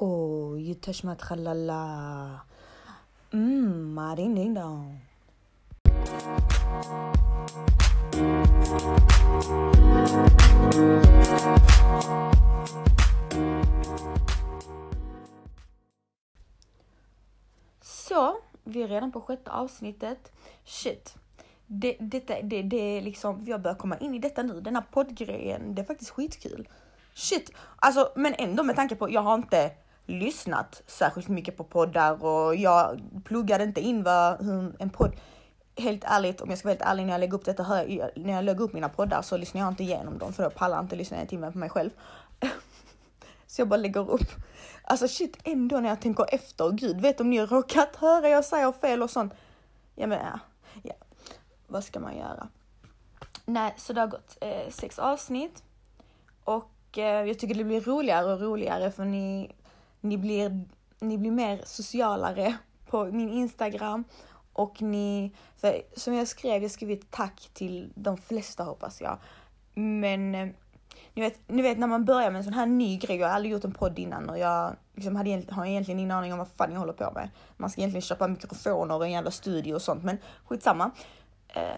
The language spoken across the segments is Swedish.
Oh, you touch my tralala. Mmm, my ding ding dong. Så, vi är redan på sjätte avsnittet. Shit. Det, detta, det, det är liksom, jag börjar komma in i detta nu, den här poddgrejen, det är faktiskt skitkul. Shit, alltså men ändå med tanke på, jag har inte lyssnat särskilt mycket på poddar och jag pluggade inte in vad en podd, helt ärligt om jag ska vara helt ärlig när jag lägger upp detta, här, när jag lägger upp mina poddar så lyssnar jag inte igenom dem för då pallar inte lyssna en timme på mig själv. så jag bara lägger upp. Alltså shit, ändå när jag tänker efter, gud vet om ni har råkat höra jag säger fel och sånt. Ja men ja, ja. vad ska man göra? Nej, så det har gått eh, sex avsnitt och eh, jag tycker det blir roligare och roligare för ni, ni, blir, ni blir mer socialare på min Instagram och ni, för som jag skrev, jag skrev ett tack till de flesta hoppas jag. Men eh, ni vet, ni vet när man börjar med en sån här ny grej, jag har aldrig gjort en podd innan och jag liksom hade, har egentligen ingen aning om vad fan jag håller på med. Man ska egentligen köpa mikrofoner och en jävla studio och sånt, men skitsamma.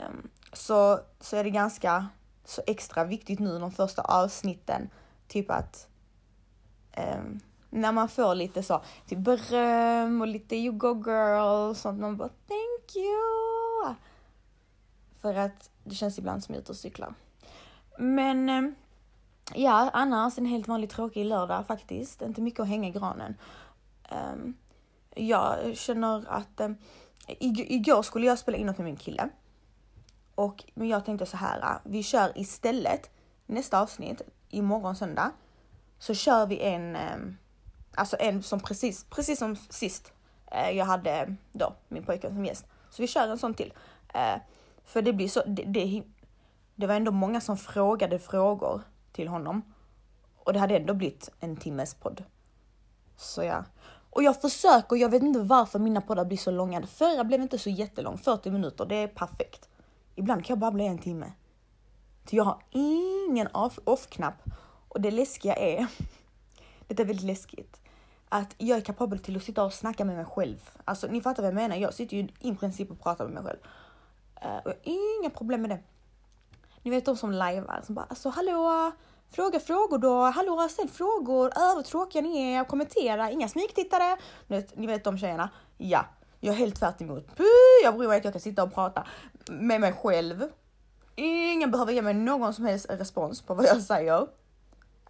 Um, så, så är det ganska så extra viktigt nu de första avsnitten, typ att um, när man får lite så, typ beröm och lite you go girl och sånt, man bara thank you! För att det känns ibland som jag är ute och cyklar. Men eh, Ja, annars en helt vanlig tråkig lördag faktiskt. Inte mycket att hänga i granen. Um, jag känner att um, igår skulle jag spela in något med min kille. Och men jag tänkte så här, eh, vi kör istället nästa avsnitt, imorgon söndag, så kör vi en, um, alltså en som precis, precis som sist eh, jag hade då min pojkvän som gäst. Så vi kör en sån till. Eh, för det blir så, det, det, det var ändå många som frågade frågor till honom. Och det hade ändå blivit en timmes podd. Så ja. Och jag försöker, jag vet inte varför mina poddar blir så långa. Förra blev inte så jättelång, 40 minuter, det är perfekt. Ibland kan jag bara bli en timme. Så jag har ingen off-knapp. Och det läskiga är, det är väldigt läskigt, att jag är kapabel till att sitta och snacka med mig själv. Alltså ni fattar vad jag menar, jag sitter ju i princip och pratar med mig själv. Uh, och jag har inga problem med det. Ni vet de som lajvar som bara alltså hallå, fråga frågor då, hallå ställ frågor, öh vad tråkiga ni är, kommentera, inga smygtittare. Ni vet, ni vet de tjejerna? Ja, jag är helt tvärt emot. Puh, jag bryr mig att jag kan sitta och prata med mig själv. Ingen behöver ge mig någon som helst respons på vad jag säger.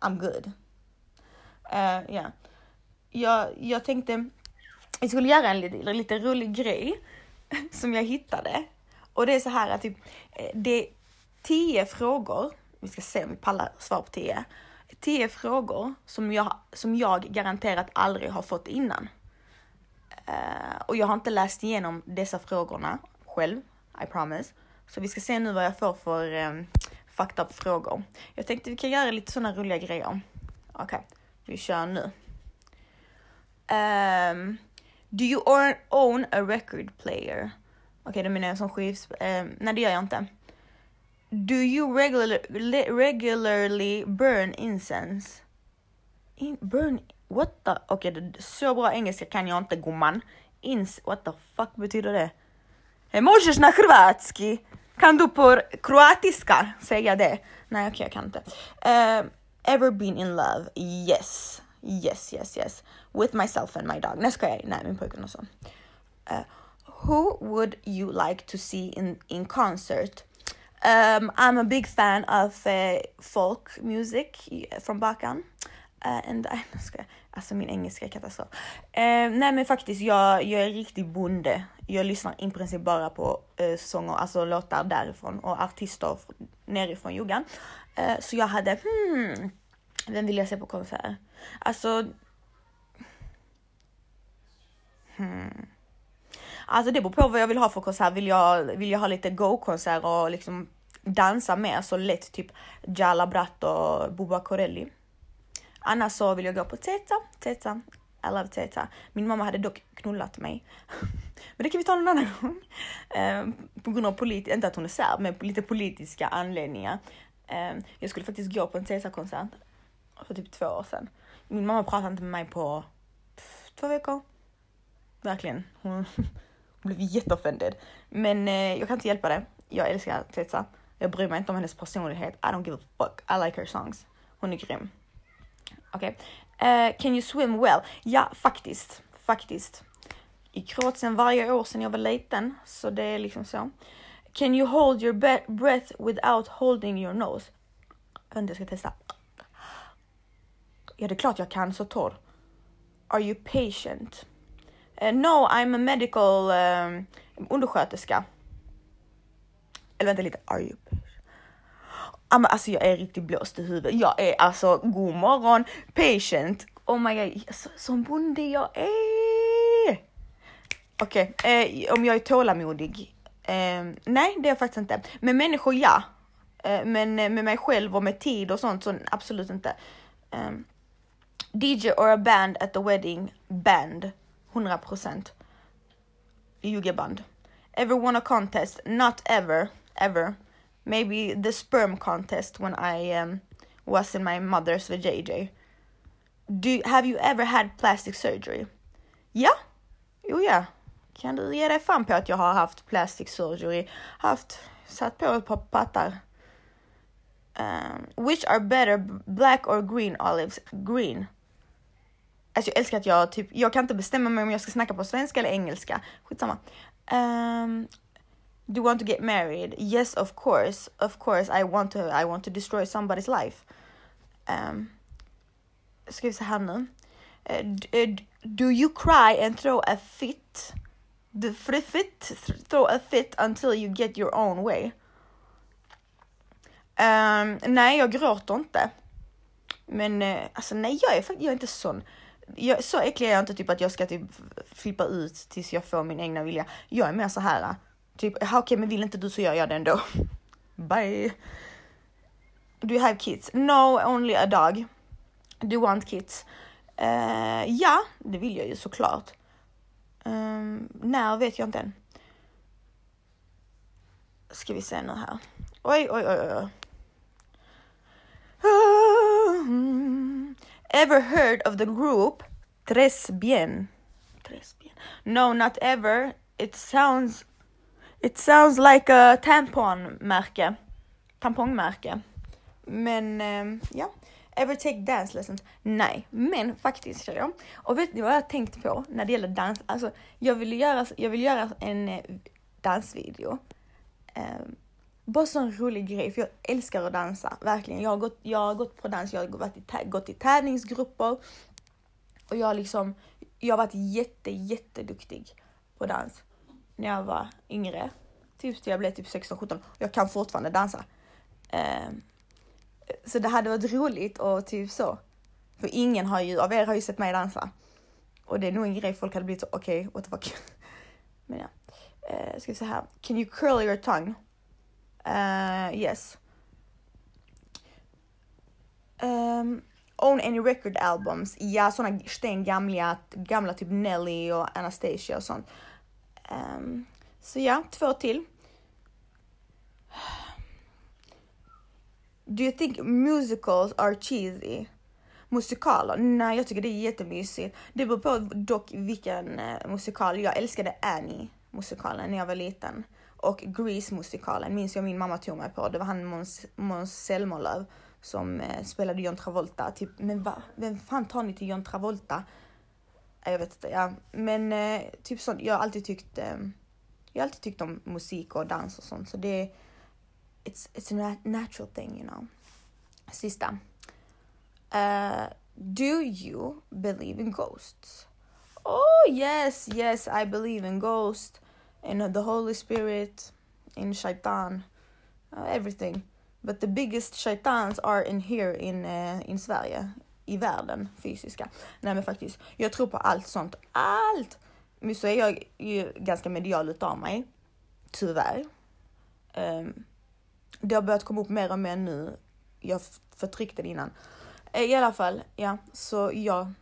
I'm good. Eh, ja, uh, yeah. jag, jag tänkte vi skulle göra en lite, lite rolig grej som jag hittade. Och det är så här att typ, eh, det är tio frågor, vi ska se om vi pallar svar på tio. Tio frågor som jag, som jag garanterat aldrig har fått innan. Uh, och jag har inte läst igenom dessa frågorna själv, I promise. Så vi ska se nu vad jag får för um, fucked up frågor. Jag tänkte vi kan göra lite sådana roliga grejer. Okej, okay, vi kör nu. Um, do you own a record player? Okej, okay, då menar jag som skivs... Um, nej, det gör jag inte. Do you regular, regularly burn incense? In, burn, what the, okej okay, så bra engelska kan jag inte gumman. Ins, what the fuck betyder det? Możesz na hrvatski? Kan du på kroatiska säga det? Nej okej okay, jag kan inte. Uh, ever been in love? Yes. Yes, yes, yes. With myself and my dog. Nej ska jag, nej min pojkvän och så. Uh, eh, who would you like to see in, in concert? Um, I'm a big fan of uh, folk music eh, från Balkan. Uh, and I, alltså min engelska är katastrof. Uh, nej men faktiskt, jag, jag är riktig bonde. Jag lyssnar i princip bara på uh, sånger, alltså låtar därifrån och artister nerifrån juggan. Eh, så jag hade, hmm, vem vill jag se på konsert? Alltså, hmm. Alltså det beror på vad jag vill ha för konsert. Vill jag, vill jag ha lite go-konsert och liksom dansa mer så lätt, typ Jala Bratt och Boba Corelli. Annars så vill jag gå på Teta, Teta, I love Teta. Min mamma hade dock knullat mig. Men det kan vi ta någon annan gång. Eh, på grund av politik, inte att hon är serb, men lite politiska anledningar. Ehm, jag skulle faktiskt gå på en Caesar-konsert för typ två år sedan. Min mamma pratade inte med mig på två veckor. Verkligen. Hon, hon blev jätteoffended. Men eh, jag kan inte hjälpa det. Jag älskar Tetsa. Jag bryr mig inte om hennes personlighet. I don't give a fuck. I like her songs. Hon är grym. Okej. Okay. Uh, can you swim well? Ja, faktiskt. Faktiskt. I Kroatien varje år sedan jag var liten. Så det är liksom så. Can you hold your breath without holding your nose? Vänta, jag ska testa. Ja, det är klart jag kan, så torr. Are you patient? Uh, no, I'm a medical um, undersköterska. Eller vänta lite, are you patient? alltså jag är riktigt blåst i huvudet. Jag är alltså, god morgon, patient. Oh my god, så, som bonde jag är. Okej, okay, eh, om jag är tålamodig? Eh, nej, det är jag faktiskt inte. Med människor, ja. Ehm, eh, men med mig själv och med tid och sånt, så absolut inte. Eh, DJ or a band at the wedding, band. 100%. Juggeband. Ever won a contest? Not ever, ever. Maybe the sperm contest when I um, was in my mother's vajayjay. Do, have you ever had plastic surgery? Ja, jo ja. Kan du ge dig fan på att jag har haft plastic surgery? Haft, satt på ett par pattar. Um, which are better, black or green olives? Green. Alltså jag älskar att jag typ, jag kan inte bestämma mig om jag ska snacka på svenska eller engelska. Skitsamma. Um, do you want to get married? Yes, of course. Of course I want to, I want to destroy somebody's life. Um, ska vi se här nu. Uh, do you cry and throw a fit? The fit, throw a fit until you get your own way. Um, nej, jag gråter inte. Men uh, alltså nej, jag är, jag är inte sån jag, så äcklig är jag inte typ att jag ska typ flippa ut tills jag får min egna vilja. Jag är mer så här, typ, okej okay, men vill inte du så gör jag det ändå. Bye. Do you have kids? No, only a dog. Do you want kids? Uh, ja, det vill jag ju såklart. Um, när vet jag inte än. Ska vi se nu här. Oj, oj, oj, oj. Ah, mm. Ever heard of the group Tres Bien? Tres Bien. No, not ever. It sounds It sounds like a tamponmärke. Tampongmärke. Men um, ja. Ever take dance lessons? Nej, men faktiskt tjejer. Och vet ni vad jag tänkt på när det gäller dans? Alltså, jag vill göra, jag vill göra en eh, dansvideo. Um, bara sån rolig grej, för jag älskar att dansa, verkligen. Jag har gått, jag har gått på dans, jag har gått i, gått i tävlingsgrupper och jag har liksom, jag har varit jätte, jätteduktig på dans när jag var yngre. Typ till jag blev typ 16-17. Jag kan fortfarande dansa. Um, så det hade varit roligt och typ så. För ingen har ju, av er har ju sett mig dansa. Och det är nog en grej folk hade blivit så, okej, okay, what the fuck. Men ja. Uh, ska vi se här. Can you curl your tongue? Uh, yes. Um, own any record albums. Ja, såna stengamla, gamla typ Nelly och Anastasia och sånt. Um, så ja, två till. Do you think musicals are cheesy? Musikaler? Nej, jag tycker det är jättemysigt. Det beror på dock vilken eh, musikal. Jag älskade Annie musikalen när jag var liten och Grease-musikalen minns jag min mamma tog mig på. Det var han Måns, Måns Zelmerlöw som eh, spelade John Travolta. Typ, men va? Vem fan tar ni till John Travolta? Jag vet inte, ja. Men eh, typ sånt, jag har alltid tyckt, eh, jag har alltid tyckt om musik och dans och sånt. Så det är, it's, it's a natural thing, you know. Sista. Uh, do you believe in ghosts? Oh yes, yes, I believe in ghosts in the Holy Spirit, in Shaitan, uh, everything. But the biggest shaitans are in here in, uh, in Sverige, i världen, fysiska. Nej men faktiskt, jag tror på allt sånt. Allt! Men så är jag ju ganska medial utav mig. Tyvärr. Um, det har börjat komma upp mer och mer nu. Jag förtryckte det innan. Eh, I alla fall, ja, så jag...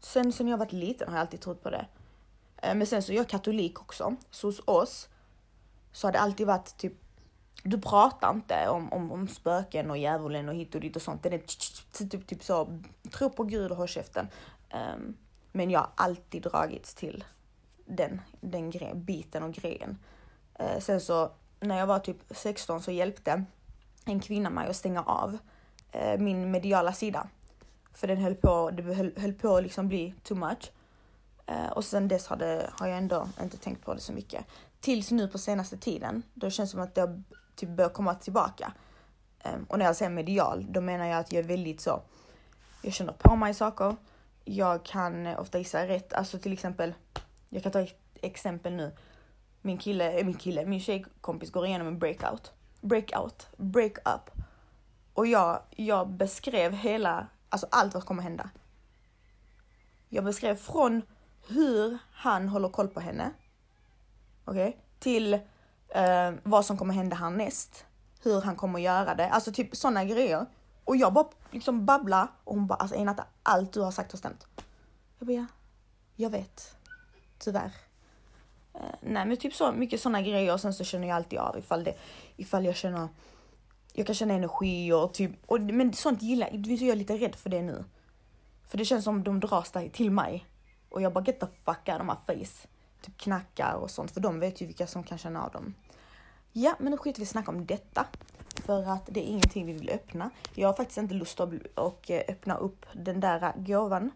Sen, sen jag varit liten har jag alltid trott på det. Eh, men sen så är jag katolik också, så hos oss så har det alltid varit typ du pratar inte om, om, om spöken och djävulen och hit och dit och sånt. Det är typ typ, typ, typ, typ så, tro på Gud och håll käften. Um, Men jag har alltid dragits till den, den biten och grejen. Eh, sen så när jag var typ 16 så hjälpte en kvinna mig att stänga av eh, min mediala sida. För den höll på, det höll, höll på att liksom bli too much. Eh, och sen dess har, det, har jag ändå inte tänkt på det så mycket. Tills nu på senaste tiden, då känns det som att det har typ börjat komma tillbaka. Eh, och när jag säger medial, då menar jag att jag är väldigt så, jag känner på mig saker. Jag kan ofta gissa rätt, alltså till exempel, jag kan ta ett exempel nu. Min kille, eh, min kille, min tjejkompis går igenom en breakout. Breakout, breakup. Och jag, jag beskrev hela, alltså allt vad kommer hända. Jag beskrev från hur han håller koll på henne. Okej? Okay? Till eh, vad som kommer hända härnäst. Hur han kommer göra det. Alltså typ sådana grejer. Och jag bara liksom babbla och hon bara alltså Einata, allt du har sagt har stämt. Jag bara ja, jag vet. Tyvärr. Eh, nej men typ så mycket sådana grejer och sen så känner jag alltid av ifall det, ifall jag känner, jag kan känna energi och typ, och, men sånt gillar jag, jag är lite rädd för det nu. För det känns som de dras till mig. Och jag bara get the fuck out of my face. Typ knackar och sånt, för de vet ju vilka som kan känna av dem. Ja, men nu skiter vi snacka om detta. För att det är ingenting vi vill öppna. Jag har faktiskt inte lust att och eh, öppna upp den där eh, gåvan.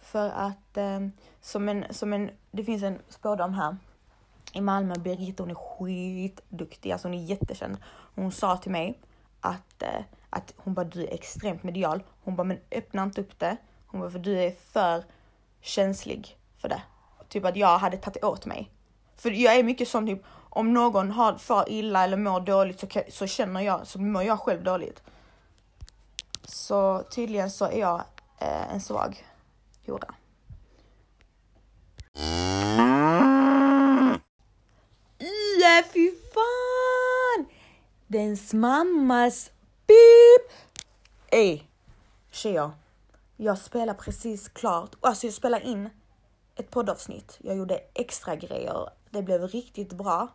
För att eh, som en, som en, det finns en spådam här i Malmö, Birgitta, hon är skitduktig, alltså hon är jättekänd. Hon sa till mig att, eh, att hon bara du är extremt medial. Hon bara men öppna inte upp det. Hon bara för du är för känslig för det. Typ att jag hade tagit åt mig. För jag är mycket sån typ, om någon har far illa eller mår dåligt så, så känner jag, så mår jag själv dåligt. Så tydligen så är jag eh, en svag hora. Ja, fy fan! Dens mammas pip! Ey, tjejer. Jag spelar precis klart, alltså jag spelar in ett poddavsnitt. Jag gjorde extra grejer. Det blev riktigt bra.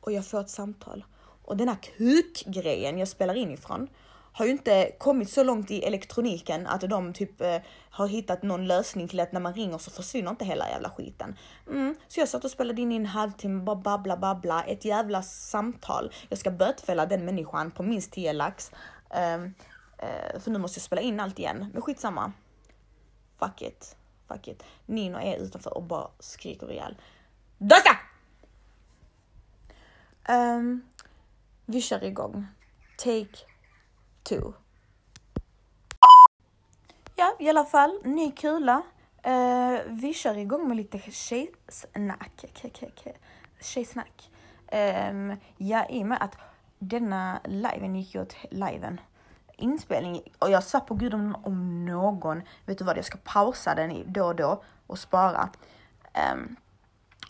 Och jag får ett samtal. Och den här kukgrejen jag spelar in ifrån har ju inte kommit så långt i elektroniken att de typ eh, har hittat någon lösning till att när man ringer så försvinner inte hela jävla skiten. Mm, så jag satt och spelade in i en halvtimme, bara babbla babbla, ett jävla samtal. Jag ska bötfälla den människan på minst 10 lax. Um, uh, för nu måste jag spela in allt igen, men skitsamma. Fuck it. Fuck it. Nino är utanför och bara skriker ihjäl. Dosta! Um, ehm, vi kör igång. Take two. Ja, i alla fall, ny kula. Eh, uh, vi kör igång med lite tjejsnack. Tjejsnack. Um, ja, i och med att denna liven gick ju åt liven inspelning och jag sa på gud om, om någon, vet du vad, jag ska pausa den då och då och spara. Um,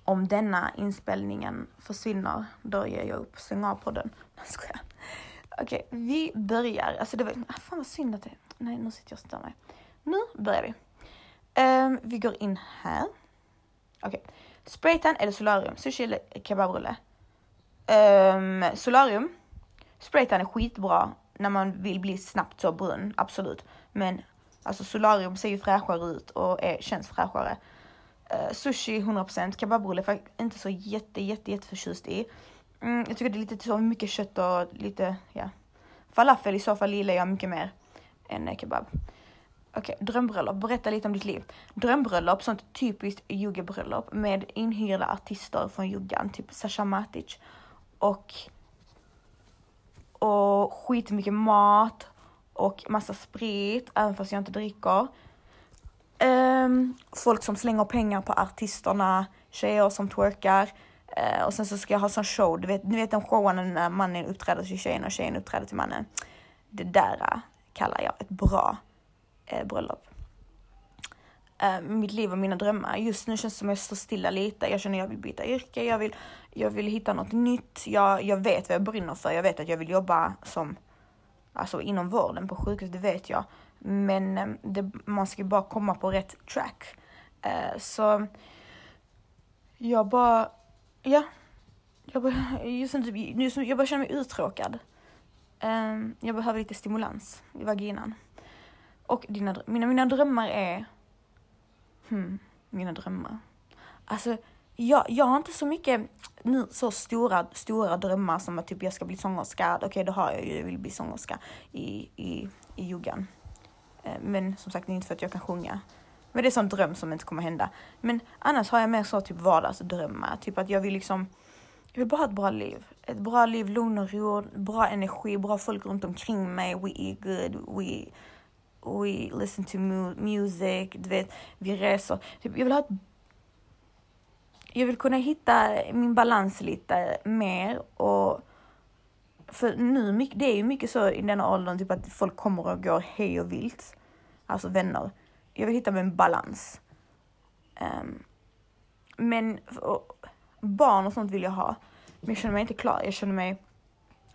om denna inspelningen försvinner, då ger jag upp, stäng av podden. Okej, okay, vi börjar. Alltså det var, ah, fan vad synd att det, nej nu sitter jag och stör mig. Nu börjar vi. Um, vi går in här. Okej, okay. spraytan eller solarium, sushi eller kebabrulle? Um, ehm, solarium. Spraytan är skitbra när man vill bli snabbt så brun, absolut. Men alltså solarium ser ju fräschare ut och är, känns fräschare. Uh, sushi 100%, kebabrulle är inte så jätte, jätte, jätte förtjust i. Mm, jag tycker det är lite så mycket kött och lite, ja. Falafel i så fall gillar jag mycket mer än eh, kebab. Okej, okay, drömbröllop. Berätta lite om ditt liv. Drömbröllop, sånt typiskt juggebröllop med inhyrda artister från juggan, typ Sasha Matic. Och och skitmycket mat och massa sprit, även fast jag inte dricker. Um, folk som slänger pengar på artisterna, tjejer som twerkar. Eh, och sen så ska jag ha sån show, du vet, ni vet den showen när mannen uppträder till tjejen och tjejen uppträder till mannen. Det där eh, kallar jag ett bra eh, bröllop. Mitt liv och mina drömmar. Just nu känns det som att jag står stilla lite. Jag känner att jag vill byta yrke, jag vill, jag vill hitta något nytt. Jag, jag vet vad jag brinner för. Jag vet att jag vill jobba som, alltså inom vården på sjukhus, det vet jag. Men det, man ska ju bara komma på rätt track. Så jag bara, ja. Jag bara, just nu, just nu, jag bara känner mig uttråkad. Ehm, jag behöver lite stimulans i vaginan. Och dina, mina, mina drömmar är Hmm, mina drömmar. Alltså, jag, jag har inte så mycket nu så stora, stora drömmar som att typ jag ska bli sångerska. Okej, okay, det har jag ju. Jag vill bli sångerska i, i, i juggan. Ehm, men som sagt, det är inte för att jag kan sjunga. Men det är en sån dröm som inte kommer hända. Men annars har jag mer så typ vardagsdrömmar. Typ att jag vill liksom, jag vill bara ha ett bra liv. Ett bra liv, lugn och ro, bra energi, bra folk runt omkring mig. We eat good, we, we listen to mu music, du vet, vi reser. Typ, jag vill ha ett jag vill kunna hitta min balans lite mer och för nu, det är ju mycket så i denna åldern, typ att folk kommer och går hej och vilt. Alltså vänner. Jag vill hitta min balans. Um, men och, barn och sånt vill jag ha. Men jag känner mig inte klar. Jag känner mig,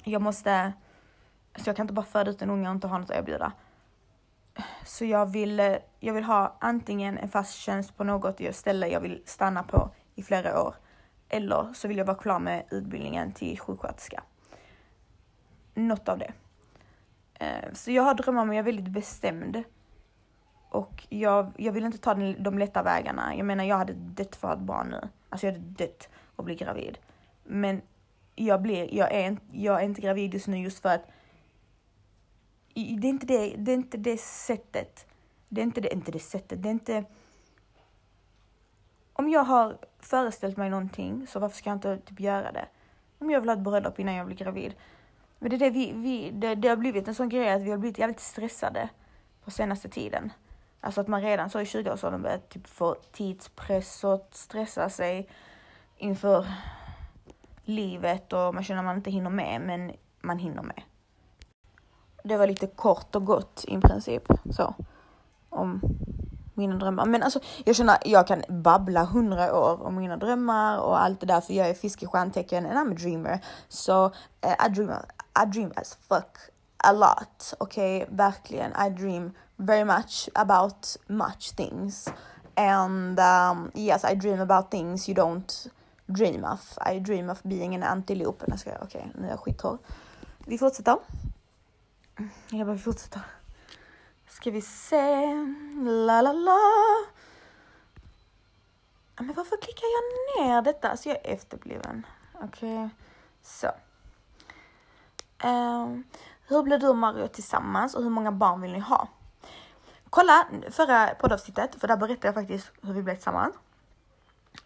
jag måste, så jag kan inte bara föda ut en unge och inte ha något att erbjuda. Så jag vill, eh, jag vill ha antingen en fast tjänst på något ställe jag vill stanna på i flera år. Eller så vill jag vara klar med utbildningen till sjuksköterska. Något av det. Ehm, så jag har drömmar men jag är väldigt bestämd. Och jag, jag vill inte ta de lätta vägarna. Jag menar jag hade dött för att barn nu. Alltså jag hade dött och bli gravid. Men jag, blir, jag, är, jag är inte gravid just nu just för att det är inte det, det, är inte det sättet. Det är inte det, inte det sättet. Det är inte om jag har föreställt mig någonting, så varför ska jag inte typ göra det? Om jag vill ha ett bröllop innan jag blir gravid. Men det, är det, vi, vi, det, det har blivit en sån grej att vi har blivit jävligt stressade på senaste tiden. Alltså att man redan så i 20-årsåldern börjar typ få tidspress och stressa sig inför livet och man känner att man inte hinner med, men man hinner med. Det var lite kort och gott i princip så om mina drömmar. Men alltså jag känner jag kan babbla hundra år om mina drömmar och allt det där för jag är fisk i stjärntecken and I'm a dreamer. Så so, uh, I, dream, I dream as fuck a lot. Okej, okay? verkligen. I dream very much about much things. And um, yes, I dream about things you don't dream of. I dream of being an antilope. Okej, okay, nu är jag skittorr. Vi fortsätter. Jag bara, vi fortsätter. Ska vi se. La la la. Men varför klickar jag ner detta? Alltså jag är efterbliven. Okej, okay. så. Um, hur blir du och Mario tillsammans och hur många barn vill ni ha? Kolla förra poddavsnittet, för där berättade jag faktiskt hur vi blev tillsammans.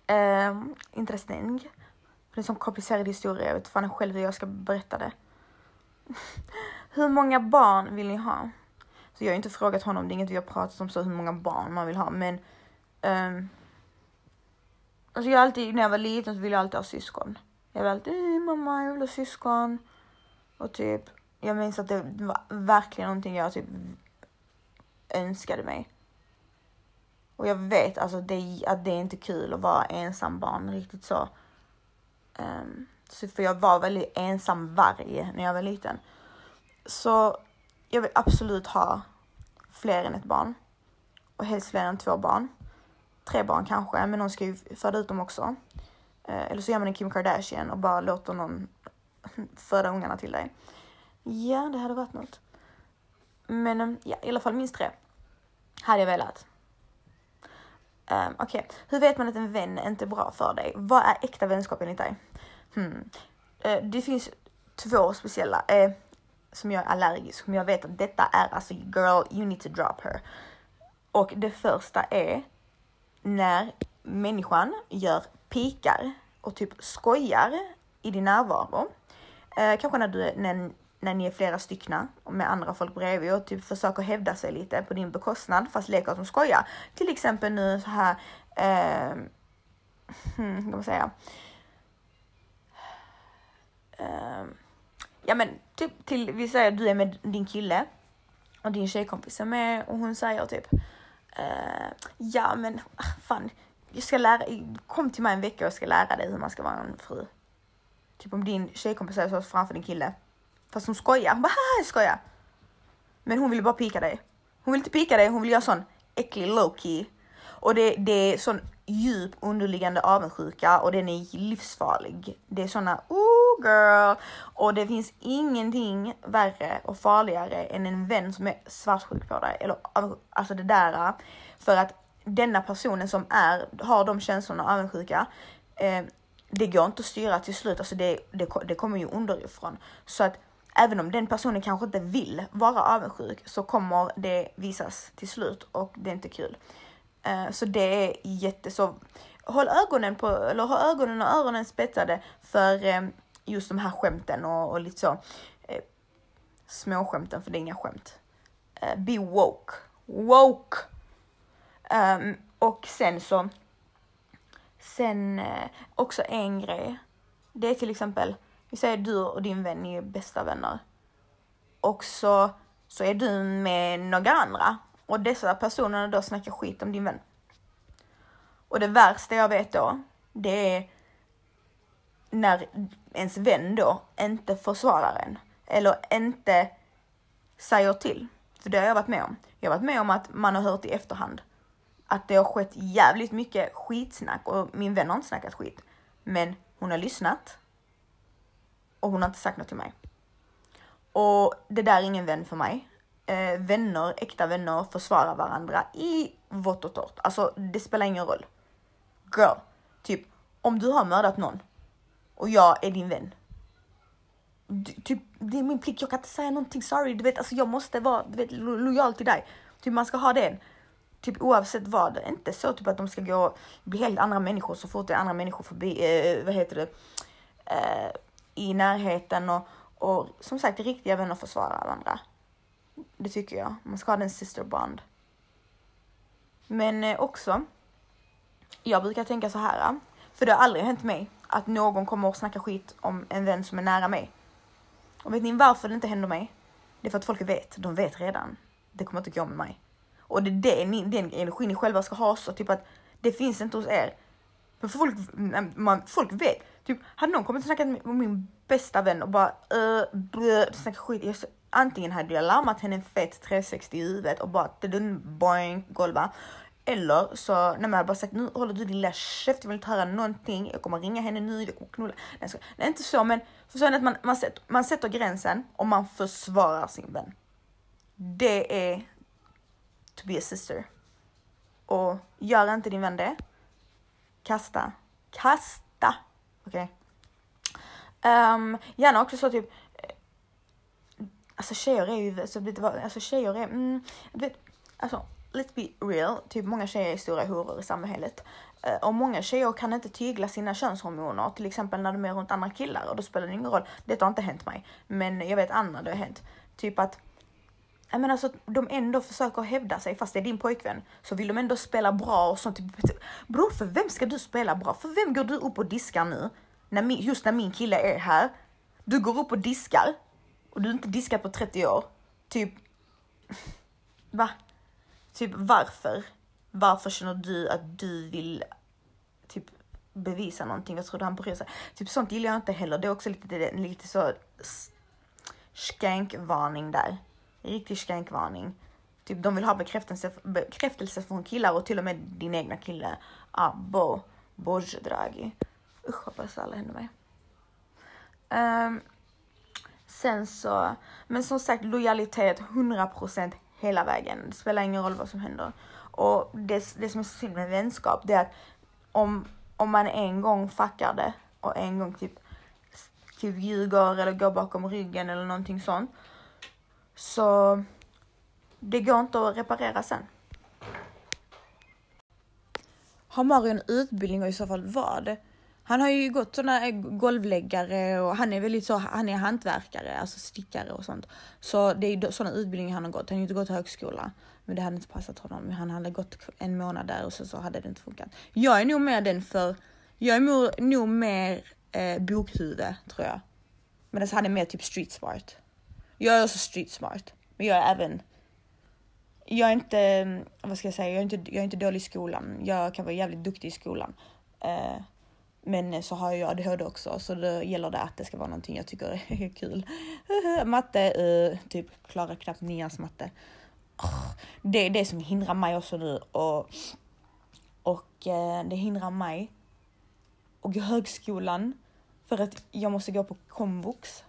Eh, interesting. Det är en sån komplicerad historia, jag vet fan själv hur jag ska berätta det. hur många barn vill ni ha? Så jag har inte frågat honom, det är inget vi har pratat om så hur många barn man vill ha men um, Alltså jag alltid, när jag var liten så ville jag alltid ha syskon. Jag var alltid, mamma jag vill ha syskon. Och typ, jag minns att det var verkligen någonting jag typ önskade mig. Och jag vet alltså det, att det är inte kul att vara ensam barn riktigt så. Um, så för jag var väldigt ensam varg när jag var liten. Så jag vill absolut ha fler än ett barn. Och helst fler än två barn. Tre barn kanske, men någon ska ju föda ut dem också. Eh, eller så gör man en Kim Kardashian och bara låter någon föda ungarna till dig. Ja, det hade varit något. Men ehm, ja, i alla fall minst tre. Hade jag velat. Um, Okej, okay. hur vet man att en vän inte är bra för dig? Vad är äkta vänskap enligt dig? Hmm. Uh, det finns två speciella. Uh, som jag är allergisk, men jag vet att detta är alltså girl, you need to drop her. Och det första är när människan gör pikar och typ skojar i din närvaro. Eh, kanske när, du, när, när ni är flera styckna med andra folk bredvid och typ försöker hävda sig lite på din bekostnad fast leker att skojar. Till exempel nu så här, hmm, eh, hur kan man säga? Eh, ja men typ till, vi säger att du är med din kille och din tjejkompis är med och hon säger typ eh, ja men ah, fan, jag ska lära, kom till mig en vecka och jag ska lära dig hur man ska vara en fru. Typ om din tjejkompis säger så framför din kille. Fast hon skojar, hon bara haha jag skojar. Men hon vill bara pika dig. Hon vill inte pika dig, hon vill göra sån äcklig low-key. Och det, det är sån djup underliggande avundsjuka och den är livsfarlig. Det är såna oh girl och det finns ingenting värre och farligare än en vän som är svartsjuk på dig eller alltså det där äh, för att denna personen som är, har de känslorna avundsjuka, eh, det går inte att styra till slut, alltså det, det, det kommer ju underifrån. Så att även om den personen kanske inte vill vara avundsjuk så kommer det visas till slut och det är inte kul. Eh, så det är jätte så. Håll ögonen på, eller ha ögonen och öronen spetsade för eh, just de här skämten och, och lite så eh, småskämten för det är inga skämt. Be woke. Woke! Um, och sen så, sen också en grej. Det är till exempel, vi säger du och din vän är bästa vänner. Och så, så är du med några andra och dessa personerna då snackar skit om din vän. Och det värsta jag vet då, det är när ens vän då inte försvarar en. Eller inte säger till. För det har jag varit med om. Jag har varit med om att man har hört i efterhand att det har skett jävligt mycket skitsnack och min vän har inte snackat skit. Men hon har lyssnat och hon har inte sagt något till mig. Och det där är ingen vän för mig eh, vänner, äkta vänner försvarar varandra i vått och torrt. Alltså det spelar ingen roll. Girl, typ om du har mördat någon och jag är din vän. Du, typ, det är min plikt, jag kan inte säga någonting sorry, du vet, alltså jag måste vara du vet, lo lojal till dig. Typ man ska ha det. Typ oavsett vad, inte så typ att de ska gå och bli helt andra människor så fort det är andra människor förbi, eh, vad heter det, eh, i närheten och, och som sagt riktiga vänner försvarar varandra. Det tycker jag. Man ska ha den sister bond. Men eh, också, jag brukar tänka så här, för det har aldrig hänt mig att någon kommer och snackar skit om en vän som är nära mig. Och vet ni varför det inte händer mig? Det är för att folk vet, de vet redan. Det kommer inte gå med mig. Och det är det ni, den energin ni själva ska ha så typ att det finns inte hos er. För folk, man, folk vet. Typ, hade någon kommit och snackat med min bästa vän och bara äh, uh, blö, snackat skit. Jag, antingen hade jag larmat henne fett 360 i huvudet och bara boing, golva. Eller så, när man bara sagt nu håller du din lilla käft, jag vill inte höra någonting, jag kommer ringa henne nu, jag kommer knulla. Nej, ska, nej inte så, men förstår ni att man, man, sätter, man sätter gränsen och man försvarar sin vän. Det är to be a sister. Och gör inte din vän det, kasta. Kasta! Okej? Okay? Um, gärna också så typ, eh, Alltså tjejer är ju, alltså, vet vad, alltså tjejer är, mm, vet, alltså let's be real, typ många tjejer är stora horor i samhället. Uh, och många tjejer kan inte tygla sina könshormoner, till exempel när de är runt andra killar och då spelar det ingen roll. Detta har inte hänt mig, men jag vet andra det har hänt. Typ att jag menar att de ändå försöker hävda sig fast det är din pojkvän. Så vill de ändå spela bra och sånt. Typ, typ, bror, för vem ska du spela bra? För vem går du upp och diskar nu? När min, just när min kille är här. Du går upp och diskar och du har inte diskat på 30 år. Typ, va? Typ varför? Varför känner du att du vill typ bevisa någonting? Vad tror du han bryr sig? Typ sånt gillar jag inte heller. Det är också lite, lite så skankvarning där. Riktig skänkvarning. Typ de vill ha bekräftelse, bekräftelse från killar och till och med din egna kille. Ah, Borge Draghi. Usch hoppas alla händer mig. Um, Sen så, men som sagt lojalitet 100% hela vägen. Det spelar ingen roll vad som händer. Och det, det som är så synd med vänskap, det är att om, om man en gång fuckar det och en gång typ, typ ljuger eller går bakom ryggen eller någonting sånt. Så det går inte att reparera sen. Har Mario en utbildning och i så fall vad? Han har ju gått sådana eh, golvläggare och han är väldigt så, han är hantverkare, alltså stickare och sånt. Så det är sådana utbildningar han har gått. Han har ju inte gått högskola, men det hade inte passat honom. Han hade gått en månad där och så, så hade det inte funkat. Jag är nog mer den för, jag är nog, mer eh, bokhuvud tror jag. Medan alltså, han är mer typ street smart. Jag är också street smart, men jag är även jag är inte, vad ska jag säga, jag är inte, jag är inte dålig i skolan. Jag kan vara jävligt duktig i skolan. Eh, men så har jag ADHD också så då gäller det att det ska vara någonting jag tycker är kul. matte, eh, typ klarar knappt nians matte. Oh, det är det som hindrar mig också nu och, och eh, det hindrar mig och högskolan för att jag måste gå på komvux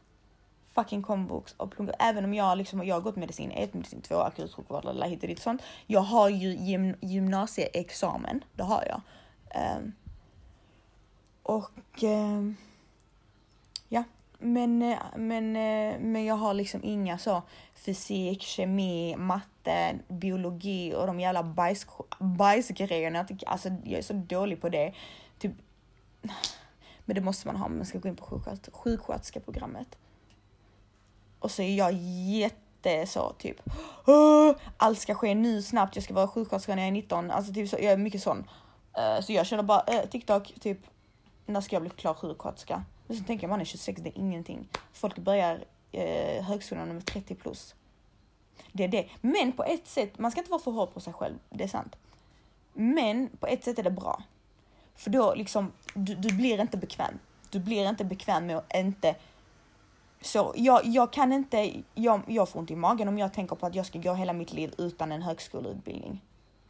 fucking komvux och plugga. Även om jag liksom, jag har gått medicin 1, medicin 2, akutsjukvård, eller hit och dit sånt. Jag har ju gym, gymnasieexamen, det har jag. Um, och um, ja, men, eh, men, eh, men jag har liksom inga så fysik, kemi, matte, biologi och de jävla bajs, bajsgrejerna. Alltså, jag är så dålig på det. Typ, men det måste man ha om man ska gå in på sjuksköterskeprogrammet. Och så är jag jätte så typ, allt ska ske nu snabbt, jag ska vara sjuksköterska när jag är 19. Alltså typ så, jag är mycket sån. Uh, så jag känner bara, uh, TikTok, typ, när ska jag bli klar sjuksköterska? Men så tänker jag, man är 26, det är ingenting. Folk börjar uh, högskolan med 30 plus. Det är det. Men på ett sätt, man ska inte vara för hård på sig själv, det är sant. Men på ett sätt är det bra. För då liksom, du, du blir inte bekväm. Du blir inte bekväm med att inte så jag, jag kan inte, jag, jag får ont i magen om jag tänker på att jag ska gå hela mitt liv utan en högskoleutbildning.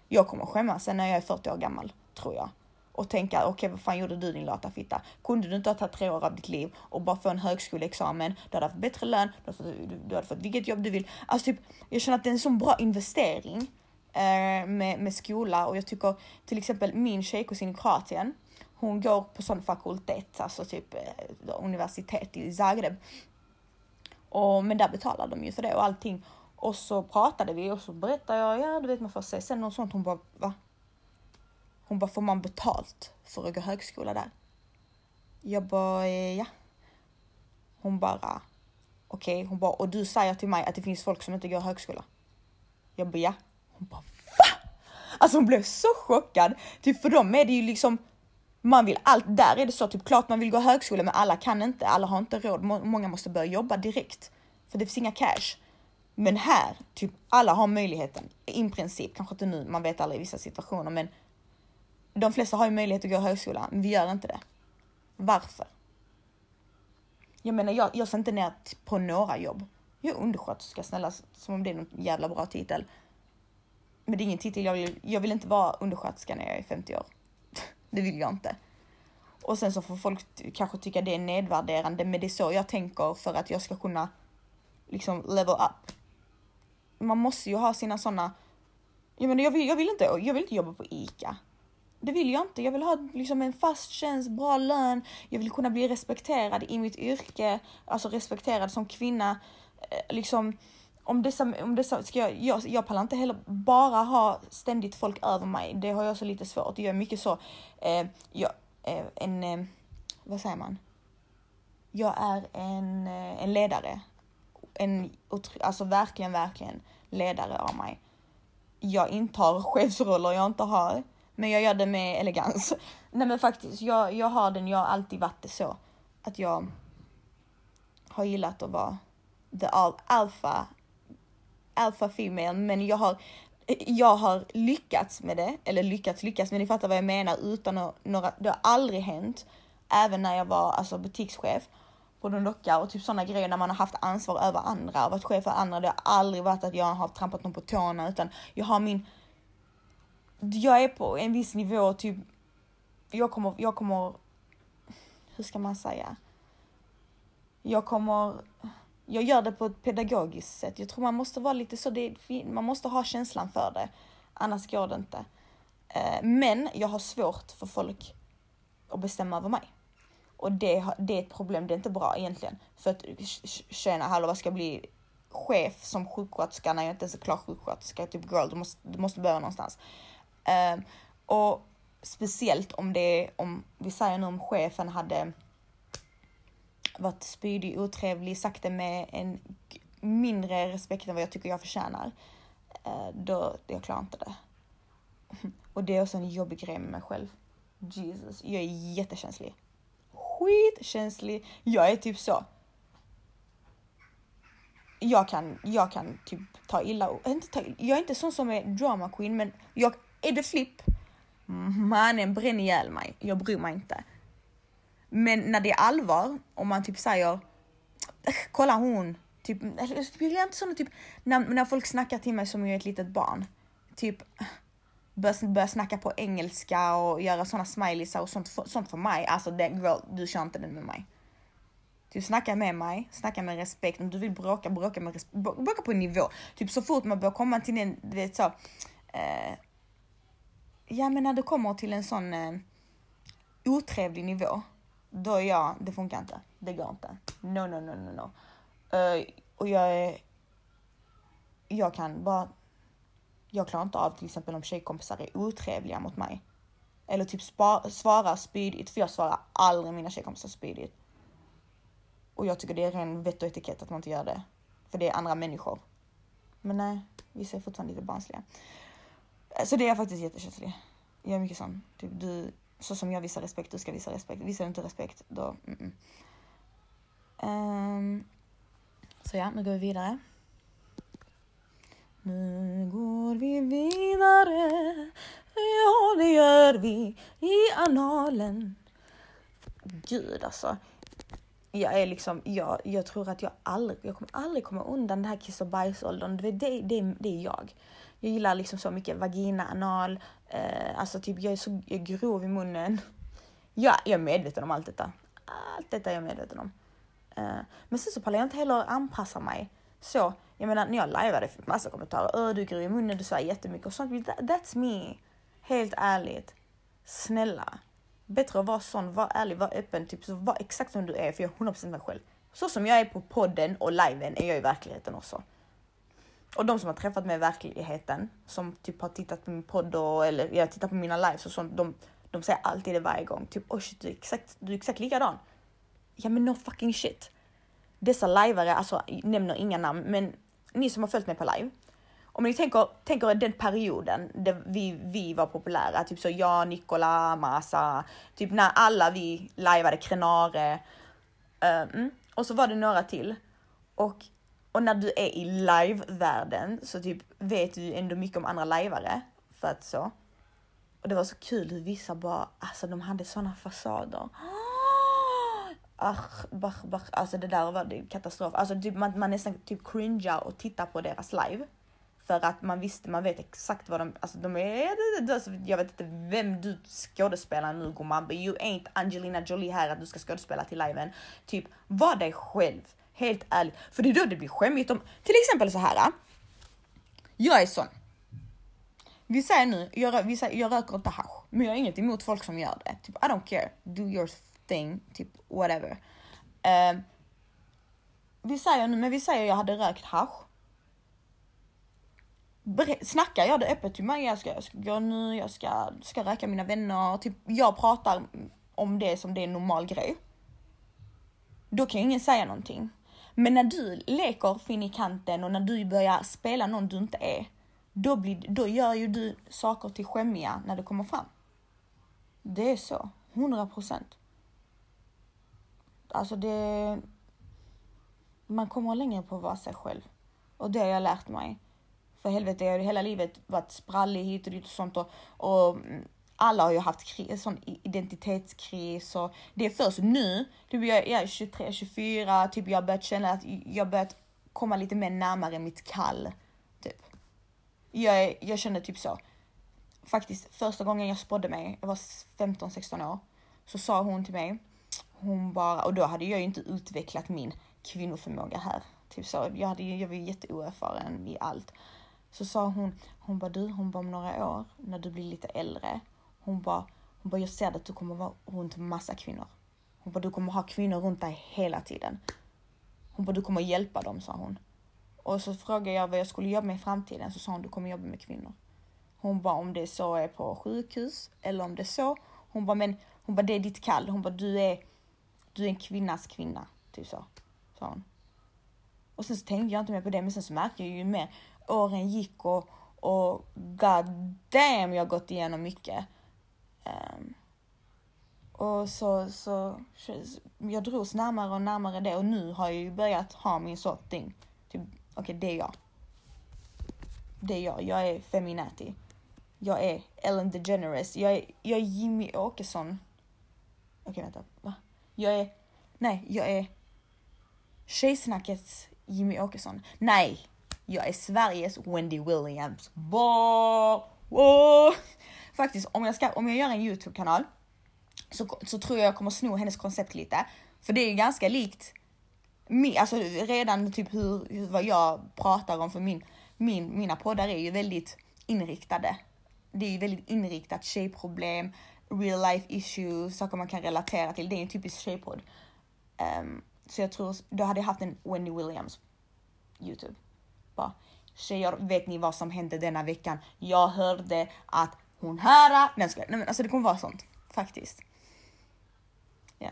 Jag kommer skämmas sen när jag är 40 år gammal, tror jag. Och tänka, okej okay, vad fan gjorde du din lata fitta? Kunde du inte ha tagit tre år av ditt liv och bara få en högskoleexamen? Du hade haft bättre lön, du hade fått, du, du hade fått vilket jobb du vill. Alltså typ, jag känner att det är en sån bra investering eh, med, med skola och jag tycker till exempel min tjejkusin i Kroatien, hon går på sån fakultet, alltså typ eh, universitet i Zagreb. Och, men där betalar de ju för det och allting. Och så pratade vi och så berättade jag, ja du vet man får se sen och sånt. Hon bara, va? Hon bara, får man betalt för att gå högskola där? Jag bara, eh, ja. Hon bara, okej, okay. hon bara, och du säger till mig att det finns folk som inte går högskola? Jag bara, ja. Hon bara, va? Alltså hon blev så chockad. Typ för dem är det ju liksom man vill allt, där är det så typ klart man vill gå högskola men alla kan inte, alla har inte råd, många måste börja jobba direkt. För det finns inga cash. Men här, typ alla har möjligheten, i princip, kanske inte nu, man vet aldrig i vissa situationer men de flesta har ju möjlighet att gå högskola, men vi gör inte det. Varför? Jag menar, jag, jag ser inte ner på några jobb. Jag är undersköterska, snälla, som om det är någon jävla bra titel. Men det är ingen titel jag vill, jag vill inte vara undersköterska när jag är 50 år. Det vill jag inte. Och sen så får folk kanske tycka det är nedvärderande, men det är så jag tänker för att jag ska kunna liksom level up. Man måste ju ha sina sådana, jag menar jag vill, jag vill inte, jag vill inte jobba på ICA. Det vill jag inte. Jag vill ha liksom en fast tjänst, bra lön. Jag vill kunna bli respekterad i mitt yrke, alltså respekterad som kvinna. Eh, liksom, om dessa, om dessa ska jag, jag, jag pallar inte heller bara ha ständigt folk över mig. Det har jag så lite svårt. Jag är mycket så, eh, jag, eh, en, eh, vad säger man? Jag är en, eh, en ledare. En, alltså verkligen, verkligen ledare av mig. Jag intar chefsroller jag inte har, men jag gör det med elegans. Nej men faktiskt, jag, jag har den, jag har alltid varit det så. Att jag har gillat att vara the alpha alpha female, men jag har jag har lyckats med det, eller lyckats lyckats, men ni fattar vad jag menar utan att några, det har aldrig hänt. Även när jag var alltså butikschef på någon docka och typ sådana grejer när man har haft ansvar över andra och varit chef för andra. Det har aldrig varit att jag har trampat någon på tårna utan jag har min, jag är på en viss nivå typ, jag kommer, jag kommer, hur ska man säga? Jag kommer jag gör det på ett pedagogiskt sätt. Jag tror man måste vara lite så, det, man måste ha känslan för det. Annars går det inte. Eh, men jag har svårt för folk att bestämma över mig. Och det, det är ett problem, det är inte bra egentligen. För att tjena, hallå vad ska jag bli chef som sjuksköterska när jag inte ens är klar sjuksköterska? Typ girl, du måste, du måste börja någonstans. Eh, och speciellt om det är, om vi säger nu om chefen hade varit spydig, otrevlig, sagt det med en mindre respekt än vad jag tycker jag förtjänar. Eh, då, jag klarar inte det. Och det är också en jobbig grej med mig själv. Jesus, jag är jättekänslig. Skitkänslig. Jag är typ så. Jag kan, jag kan typ ta illa, inte ta, jag är inte sån som är drama queen men jag, är det flipp, mannen bränn ihjäl mig. Jag bryr mig inte. Men när det är allvar, om man typ säger äh, kolla hon, typ, alltså, jag blir inte såna typ, när, när folk snackar till mig som jag är ett litet barn, typ börjar börja snacka på engelska och göra såna smileys och sånt, sånt för mig, alltså den girl, du kör inte den med mig. Typ snacka med mig, snacka med respekt. Om du vill bråka, bråka med respekt. Bråka på en nivå. Typ så fort man börjar komma till en, du vet så. Eh, ja men när du kommer till en sån eh, otrevlig nivå. Då är jag, det funkar inte. Det går inte. No, no, no, no, no. Uh, och jag är... Jag kan bara... Jag klarar inte av till exempel om tjejkompisar är otrevliga mot mig. Eller typ spa, svarar spydigt, för jag svarar aldrig mina tjejkompisar spydigt. Och jag tycker det är ren vett och etikett att man inte gör det. För det är andra människor. Men nej, vissa är fortfarande lite barnsliga. Så det är jag faktiskt jättekänslig. Jag är mycket sån. Typ du, så som jag visar respekt, du ska visa respekt. Visar du inte respekt, då... Mm -mm. Um, så ja, nu går vi vidare. Nu går vi vidare. Ja, det gör vi i analen. Gud alltså. Jag är liksom, jag, jag tror att jag aldrig, jag kommer aldrig komma undan den här kiss och bajsåldern. Det, det, det, det är jag. Jag gillar liksom så mycket vagina, anal, eh, alltså typ jag är så jag är grov i munnen. Ja, jag är medveten om allt detta. Allt detta är jag medveten om. Eh, men sen så pallar jag inte heller anpassa mig. Så, jag menar när jag lajvade fick massa kommentarer. Öh, du är grov i munnen, du svär jättemycket och sånt. That, that's me. Helt ärligt. Snälla. Bättre att vara sån, var ärlig, var öppen, typ så var exakt som du är för jag är 100% mig själv. Så som jag är på podden och liven är jag i verkligheten också. Och de som har träffat mig i verkligheten, som typ har tittat på min podd och, eller jag tittar på mina lives och sånt, de, de säger alltid det varje gång. Typ oh shit, du är exakt, du är exakt likadan. Ja men no fucking shit. Dessa lajvare, alltså nämner inga namn, men ni som har följt mig på live. Om ni tänker, tänker den perioden där vi, vi var populära, typ så jag, Nikola, Masa, typ när alla vi lajvade Krenare. Um, och så var det några till. Och, och när du är i live-världen så typ vet du ändå mycket om andra lajvare. För att så. Och det var så kul hur vissa bara, alltså de hade såna fasader. Ach, bach, bach. Alltså det där var det katastrof. Alltså typ, man, man nästan typ cringear och tittar på deras live. För att man visste, man vet exakt vad de, alltså de är, alltså, jag vet inte vem du skådespelar nu gumman, but you ain't Angelina Jolie här att du ska skådespela till liven. Typ, var dig själv. Helt ärligt. För det är då det blir skämmigt om, till exempel så här. Ah. Jag är sån. Vi säger nu, jag, vi säger, jag röker inte hasch, men jag har inget emot folk som gör det. Typ, I don't care, do your thing, typ whatever. Uh, vi säger nu, men vi säger jag hade rökt hasch. Snackar jag det öppet till mig, jag ska, jag ska gå nu, jag ska, ska röka mina vänner, typ jag pratar om det som det är en normal grej. Då kan ingen säga någonting. Men när du leker fin i kanten och när du börjar spela någon du inte är, då, blir, då gör ju du saker till skämmiga när det kommer fram. Det är så, 100 procent. Alltså det... Man kommer längre på att vara sig själv. Och det har jag lärt mig. För helvete, jag har hela livet varit sprallig hit och dit och sånt och, och alla har ju haft kris, sån identitetskris och det är först nu, typ jag, är 23, 24, typ jag har börjat känna att jag börjat komma lite mer närmare mitt kall. Typ. Jag, är, jag känner typ så. Faktiskt första gången jag spådde mig, jag var 15-16 år, så sa hon till mig, hon bara, och då hade jag ju inte utvecklat min kvinnoförmåga här. Typ så, jag, hade, jag var ju jätteoerfaren i allt. Så sa hon, hon bara du, hon bara om några år när du blir lite äldre, hon bara, hon bara jag ser att du kommer vara runt massa kvinnor. Hon bara du kommer ha kvinnor runt dig hela tiden. Hon bara du kommer hjälpa dem sa hon. Och så frågade jag vad jag skulle jobba med i framtiden så sa hon du kommer jobba med kvinnor. Hon bara om det är så är på sjukhus eller om det är så. Hon bara men hon bara det är ditt kall. Hon bara du är, du är en kvinnas kvinna. Typ så. Sa hon. Och sen så tänkte jag inte mer på det men sen så märkte jag ju mer åren gick och, och god damn jag har gått igenom mycket. Um, och så, så, jag drogs närmare och närmare det och nu har jag ju börjat ha min sorting. thing. Typ, okej okay, det är jag. Det är jag, jag är feminati. Jag är Ellen DeGeneres, jag är, jag är Jimmy Åkesson. Okej okay, vänta, va? Jag är, nej jag är Tjejsnackets Jimmy Åkesson. Nej, jag är Sveriges Wendy Williams. Wow, wow. Faktiskt, om jag, ska, om jag gör en YouTube-kanal så, så tror jag jag kommer sno hennes koncept lite. För det är ju ganska likt alltså redan typ hur, hur, vad jag pratar om för min, min, mina poddar är ju väldigt inriktade. Det är ju väldigt inriktat tjejproblem, real life issues, saker man kan relatera till. Det är en typisk tjejpodd. Um, så jag tror, då hade jag haft en Wendy Williams Youtube. Bara, tjejer, vet ni vad som hände denna veckan? Jag hörde att hon här, nej, nej men alltså det kommer vara sånt, faktiskt. Ja,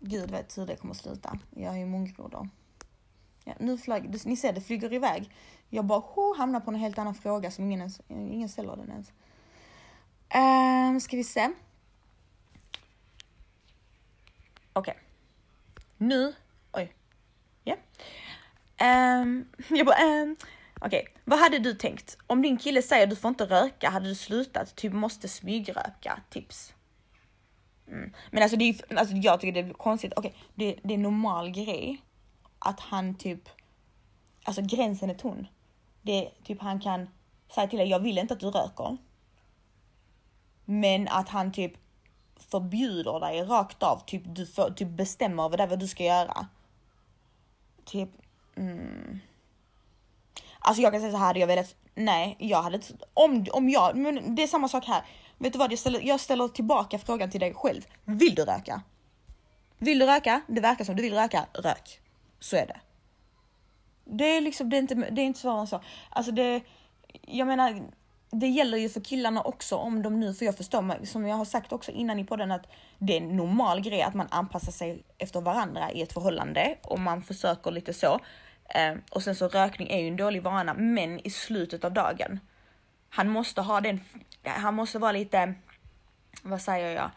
gud vet hur det kommer sluta. Jag är ju mångbroder. Ja, nu flög, ni ser det flyger iväg. Jag bara oh, hamnar på en helt annan fråga som ingen, ens, ingen ställer den ens. Um, ska vi se. Okej. Okay. Nu, oj. Ja. Yeah. Um, jag bara, um, okej. Okay. Vad hade du tänkt? Om din kille säger du får inte röka, hade du slutat? Typ måste smygröka? Tips. Mm. Men alltså, det är, alltså jag tycker det är konstigt. Okej, okay. det, det är en normal grej att han typ, alltså gränsen är tunn. Det är typ han kan säga till dig, jag vill inte att du röker. Men att han typ förbjuder dig rakt av, typ du får, typ bestämmer över det vad du ska göra. Typ, mm. Alltså jag kan säga så här, hade jag velat, nej, jag hade om, om jag, men det är samma sak här. Vet du vad, jag ställer, jag ställer tillbaka frågan till dig själv. Vill du röka? Vill du röka? Det verkar som du vill röka, rök. Så är det. Det är liksom, det är inte, det är inte svårare än så. Alltså det, jag menar, det gäller ju för killarna också om de nu, för jag förstår, som jag har sagt också innan i podden, att det är en normal grej att man anpassar sig efter varandra i ett förhållande och man försöker lite så. Eh, och sen så rökning är ju en dålig vana, men i slutet av dagen. Han måste ha den, han måste vara lite, vad säger jag?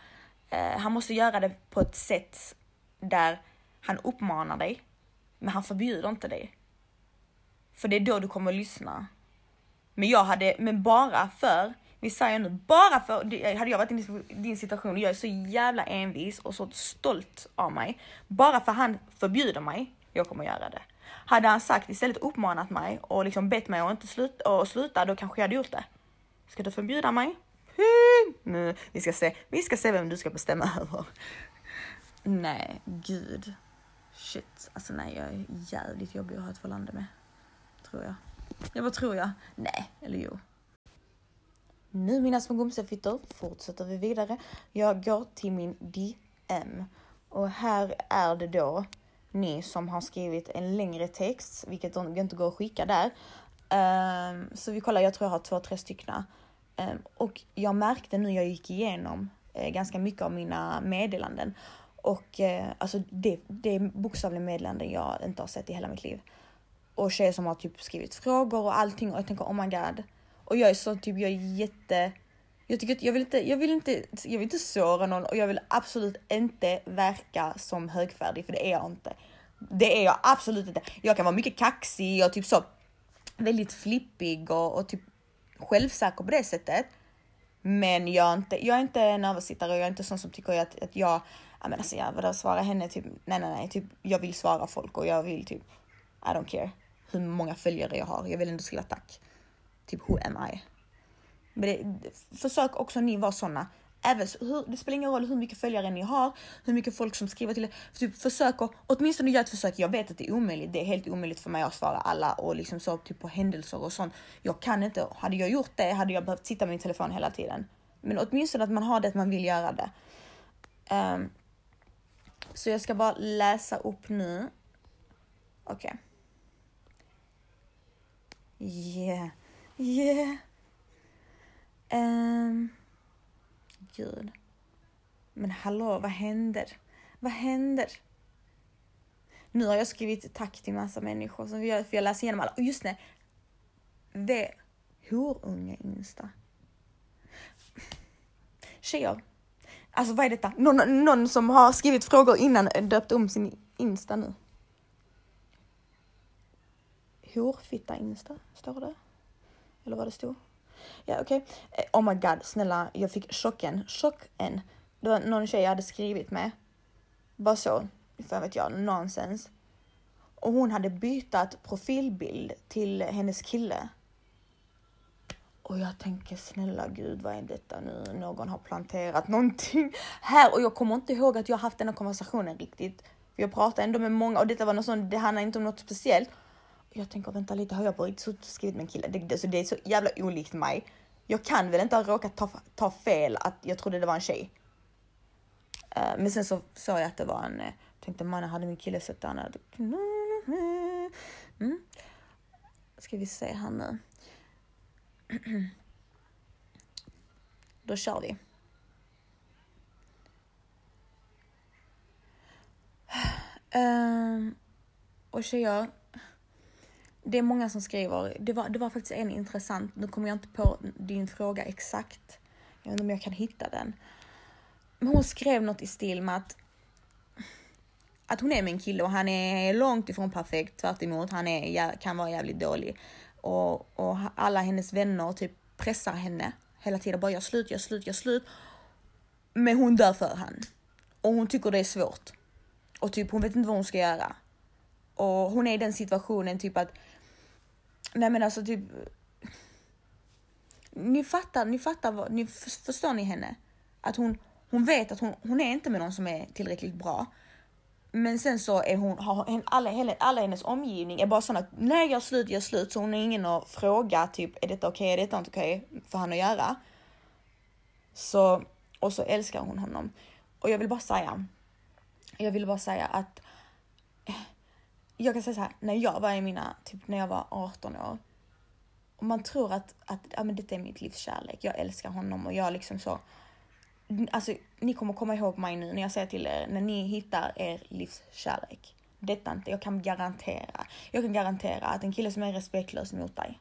Eh, han måste göra det på ett sätt där han uppmanar dig, men han förbjuder inte dig. För det är då du kommer att lyssna. Men jag hade, men bara för, vi säger nu, bara för, hade jag varit i din situation och jag är så jävla envis och så stolt av mig. Bara för han förbjuder mig, jag kommer göra det. Hade han sagt istället uppmanat mig och liksom bett mig att inte sluta, och sluta, då kanske jag hade gjort det. Ska du förbjuda mig? Nu, vi ska se, vi ska se vem du ska bestämma över. Nej, gud. Shit, alltså nej, jag är jävligt jobbig att ha ett förhållande med. Tror jag. Ja, vad tror jag? Nej, eller jo. Nu mina små gomsefittor fortsätter vi vidare. Jag går till min DM och här är det då ni som har skrivit en längre text, vilket inte går att skicka där. Um, så vi kollar, jag tror jag har två, tre stycken. Um, och jag märkte nu jag gick igenom uh, ganska mycket av mina meddelanden och uh, alltså det, det är bokstavligen meddelanden jag inte har sett i hela mitt liv och tjejer som har typ skrivit frågor och allting och jag tänker oh my god. Och jag är så typ, jag är jätte jag tycker att jag vill inte, jag vill inte, jag vill inte såra någon och jag vill absolut inte verka som högfärdig för det är jag inte. Det är jag absolut inte. Jag kan vara mycket kaxig och typ så väldigt flippig och, och typ självsäker på det sättet. Men jag är inte, jag är inte en översittare och jag är inte sån som tycker att, att jag, ja men alltså jag vadå svara henne typ, nej nej nej, typ jag vill svara folk och jag vill typ, I don't care hur många följare jag har. Jag vill ändå skriva tack. Typ who am I? Men det, försök också ni vara sådana. Även, hur, det spelar ingen roll hur mycket följare ni har, hur mycket folk som skriver till er. Typ försök och, åtminstone göra ett försök. Jag vet att det är omöjligt. Det är helt omöjligt för mig att svara alla och liksom så typ på händelser och sånt. Jag kan inte. Hade jag gjort det hade jag behövt sitta med min telefon hela tiden. Men åtminstone att man har det att man vill göra det. Um, så jag ska bara läsa upp nu. Okej. Okay. Yeah. Yeah. Ehm, um, gud. Men hallå, vad händer? Vad händer? Nu har jag skrivit tack till massa människor som jag, för jag läser igenom alla. Och just det. Det horunge Insta. Tjejer. Alltså vad är detta? Någon, någon som har skrivit frågor innan döpt om sin Insta nu horfitta Insta, står det? Eller vad det stod? Ja okej. Okay. Oh my god, snälla, jag fick chocken. Chocken. Det var någon tjej jag hade skrivit med. Bara så, för vet jag, nonsens. Och hon hade bytt profilbild till hennes kille. Och jag tänker snälla gud vad är detta nu? Någon har planterat någonting här och jag kommer inte ihåg att jag haft den här konversationen riktigt. Jag pratade ändå med många och detta var något sånt, det handlar inte om något speciellt. Jag tänker vänta lite, har jag på riktigt suttit och skrivit med en kille? Det, det, så det är så jävla olikt mig. Jag kan väl inte ha råkat ta, ta fel att jag trodde det var en tjej. Uh, men sen så såg jag att det var en, uh, tänkte mannen hade min kille sett han hade... Mm. Ska vi se här nu. Då kör vi. Um, och tjejer, det är många som skriver. Det var, det var faktiskt en intressant, nu kommer jag inte på din fråga exakt. Jag vet inte om jag kan hitta den. Men hon skrev något i stil med att att hon är med en kille och han är långt ifrån perfekt, tvärt emot. Han är, kan vara jävligt dålig. Och, och alla hennes vänner typ pressar henne hela tiden. Bara gör slut, gör slut, gör slut. Men hon dör för han. Och hon tycker det är svårt. Och typ hon vet inte vad hon ska göra. Och hon är i den situationen typ att, nej men alltså typ, ni fattar, ni fattar, ni förstår ni henne? Att hon, hon vet att hon, hon är inte med någon som är tillräckligt bra. Men sen så är hon, har alla, alla hennes omgivning är bara såna att nej gör slut, gör slut. Så hon har ingen att fråga typ är detta okej, okay, är detta inte okej okay för han att göra. Så, och så älskar hon honom. Och jag vill bara säga, jag vill bara säga att jag kan säga så här, när jag var i mina, typ när jag var 18 år. Och man tror att, att ja, men detta är mitt livs kärlek. Jag älskar honom och jag liksom så alltså ni kommer komma ihåg mig nu när jag säger till er, när ni hittar er livs kärlek. Detta inte, jag kan garantera. Jag kan garantera att en kille som är respektlös mot dig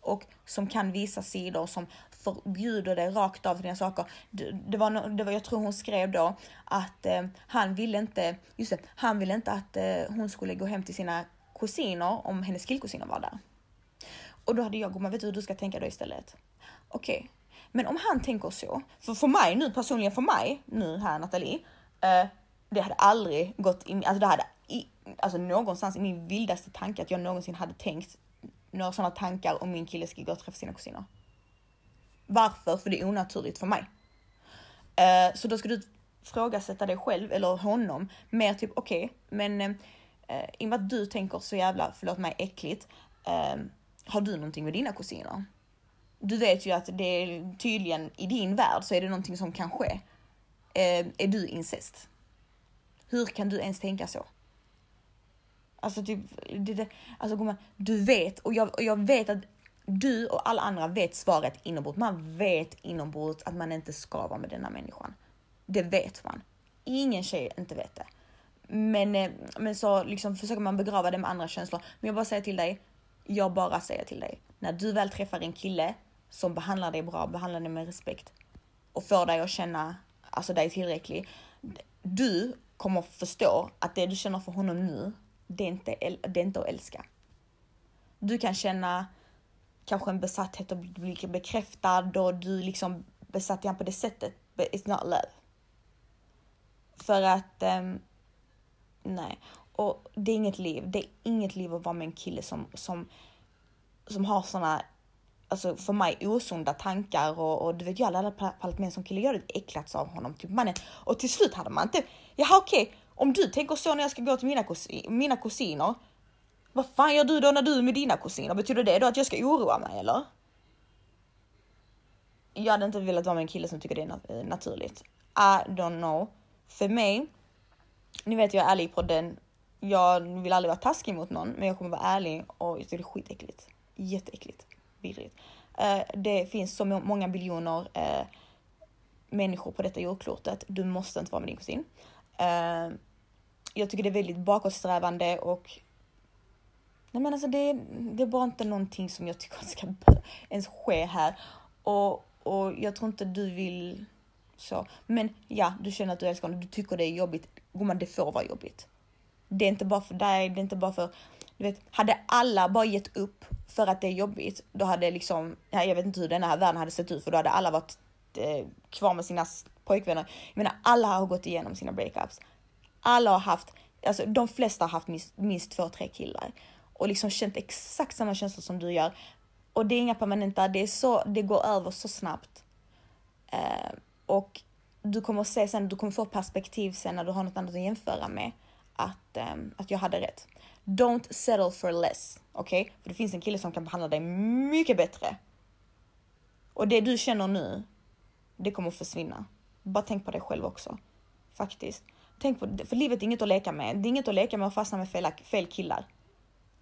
och som kan visa sidor som förbjuder dig rakt av till dina saker. Det, det, var, det var, jag tror hon skrev då att eh, han ville inte, just det, han ville inte att eh, hon skulle gå hem till sina kusiner om hennes killkusiner var där. Och då hade jag, gumman vet du hur du ska tänka då istället? Okej, okay, men om han tänker så, för för mig nu personligen för mig, nu här Nathalie, eh, det hade aldrig gått in, alltså det hade i, alltså någonstans i min vildaste tanke att jag någonsin hade tänkt några sådana tankar om min kille ska gå och träffa sina kusiner. Varför? För det är onaturligt för mig. Eh, så då ska du frågasätta dig själv eller honom mer typ okej, okay, men eh, i och med att du tänker så jävla, förlåt mig, äckligt, eh, har du någonting med dina kusiner? du vet ju att det är tydligen i din värld så är det någonting som kan ske. Eh, är du incest? Hur kan du ens tänka så? Alltså typ, det, det, alltså gumman, du vet och jag, och jag vet att du och alla andra vet svaret inombords. Man vet inombords att man inte ska vara med denna människan. Det vet man. Ingen tjej inte vet det. Men, eh, men så liksom försöker man begrava det med andra känslor. Men jag bara säger till dig, jag bara säger till dig. När du väl träffar en kille som behandlar dig bra, behandlar dig med respekt och får dig att känna alltså dig tillräcklig. Du kommer förstå att det du känner för honom nu, det är inte, det är inte att älska. Du kan känna kanske en besatthet och bli bekräftad och du liksom besatt igen på det sättet, but it's not love. För att, um, nej. Och det är inget liv. Det är inget liv att vara med en kille som, som, som har såna alltså för mig osunda tankar och, och du vet jag hade aldrig pallat med en sån kille. Jag hade äcklats av honom. Typ mannen. Och till slut hade man inte, jaha okej, okay, om du tänker så när jag ska gå till mina, kus mina kusiner. Vad fan gör du då när du är med dina kusiner? Betyder det då att jag ska oroa mig eller? Jag hade inte velat vara med en kille som tycker det är eh, naturligt. I don't know. För mig, ni vet jag är ärlig på den. Jag vill aldrig vara taskig mot någon, men jag kommer vara ärlig och jag tycker det är skitäckligt. Jätteäckligt vidrigt. Eh, det finns så många biljoner eh, människor på detta jordklotet. Du måste inte vara med din kusin. Jag tycker det är väldigt bakåtsträvande och Nej men alltså det, det är bara inte någonting som jag tycker ska ens ske här. Och, och jag tror inte du vill så. Men ja, du känner att du älskar honom, du tycker det är jobbigt. Gumman, det får vara jobbigt. Det är inte bara för dig, det är inte bara för du vet, hade alla bara gett upp för att det är jobbigt, då hade liksom, jag vet inte hur den här världen hade sett ut för då hade alla varit eh, kvar med sina pojkvänner. Jag menar alla har gått igenom sina breakups. Alla har haft, alltså de flesta har haft minst, minst två, tre killar och liksom känt exakt samma känslor som du gör. Och det är inga permanenta, det är så, det går över så snabbt. Eh, och du kommer se sen, du kommer få perspektiv sen när du har något annat att jämföra med att, eh, att jag hade rätt. Don't settle for less. Okej? Okay? För det finns en kille som kan behandla dig mycket bättre. Och det du känner nu, det kommer att försvinna. Bara tänk på dig själv också. Faktiskt. Tänk på, för livet är inget att leka med. Det är inget att leka med att fastna med fel, fel killar.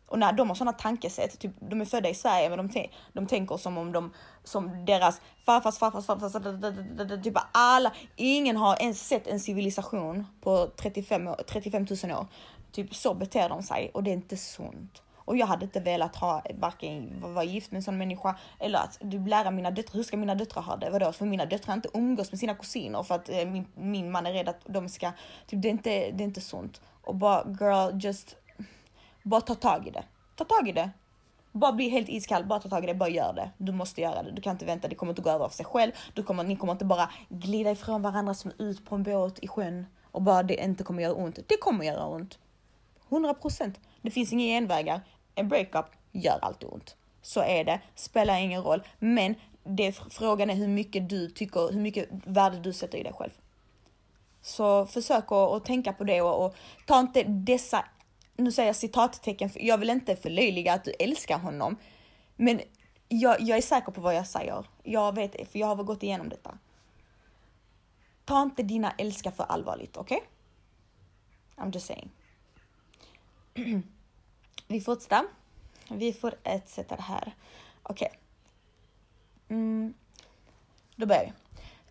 Och när de har sådana tankesätt, typ, de är födda i Sverige men de, de tänker som om de, som deras farfars farfars farfars, typ alla, ingen har ens sett en civilisation på 35, 35 000 år. Typ så beter de sig och det är inte sunt. Och jag hade inte velat ha varken vara gift med en sån människa eller att du lära mina döttrar, hur ska mina döttrar ha det? Vadå? För mina döttrar inte umgås med sina kusiner för att eh, min, min man är rädd att de ska, typ det är inte, det är inte sunt. Och bara girl, just, bara ta tag i det. Ta tag i det. Bara bli helt iskall, bara ta tag i det, bara gör det. Du måste göra det, du kan inte vänta, det kommer inte gå över av sig själv. Du kommer, ni kommer inte bara glida ifrån varandra som ut på en båt i sjön och bara det inte kommer göra ont. Det kommer göra ont. 100 procent. Det finns inga genvägar. En breakup gör alltid ont. Så är det, spelar ingen roll. Men det, frågan är hur mycket du tycker, hur mycket värde du sätter i dig själv. Så försök att, att tänka på det och, och, ta inte dessa, nu säger jag citattecken, för jag vill inte förlöjliga att du älskar honom. Men jag, jag är säker på vad jag säger. Jag vet, för jag har gått igenom detta. Ta inte dina älskar för allvarligt, okej? Okay? I'm just saying. Vi fortsätter. Vi fortsätter här. Okej. Okay. Mm. Då börjar vi.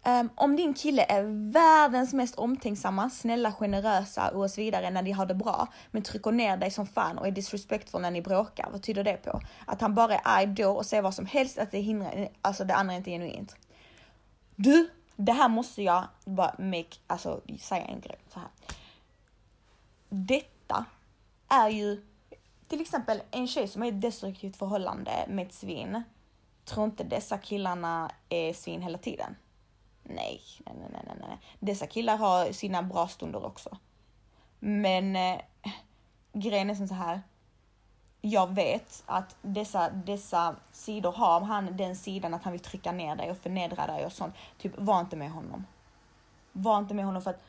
Um, om din kille är världens mest omtänksamma, snälla, generösa och så vidare när de har det bra, men trycker ner dig som fan och är disrespectful när ni bråkar, vad tyder det på? Att han bara är arg då och säger vad som helst, att det hindrar, alltså det andra är inte genuint. Du, det här måste jag bara make, alltså säga en grej så här. Detta är ju till exempel en tjej som är i ett destruktivt förhållande med ett svin. Tror inte dessa killarna är svin hela tiden? Nej, nej, nej, nej, nej. Dessa killar har sina bra stunder också. Men eh, grejen är som så här. Jag vet att dessa, dessa sidor har han den sidan att han vill trycka ner dig och förnedra dig och sånt. Typ, var inte med honom. Var inte med honom för att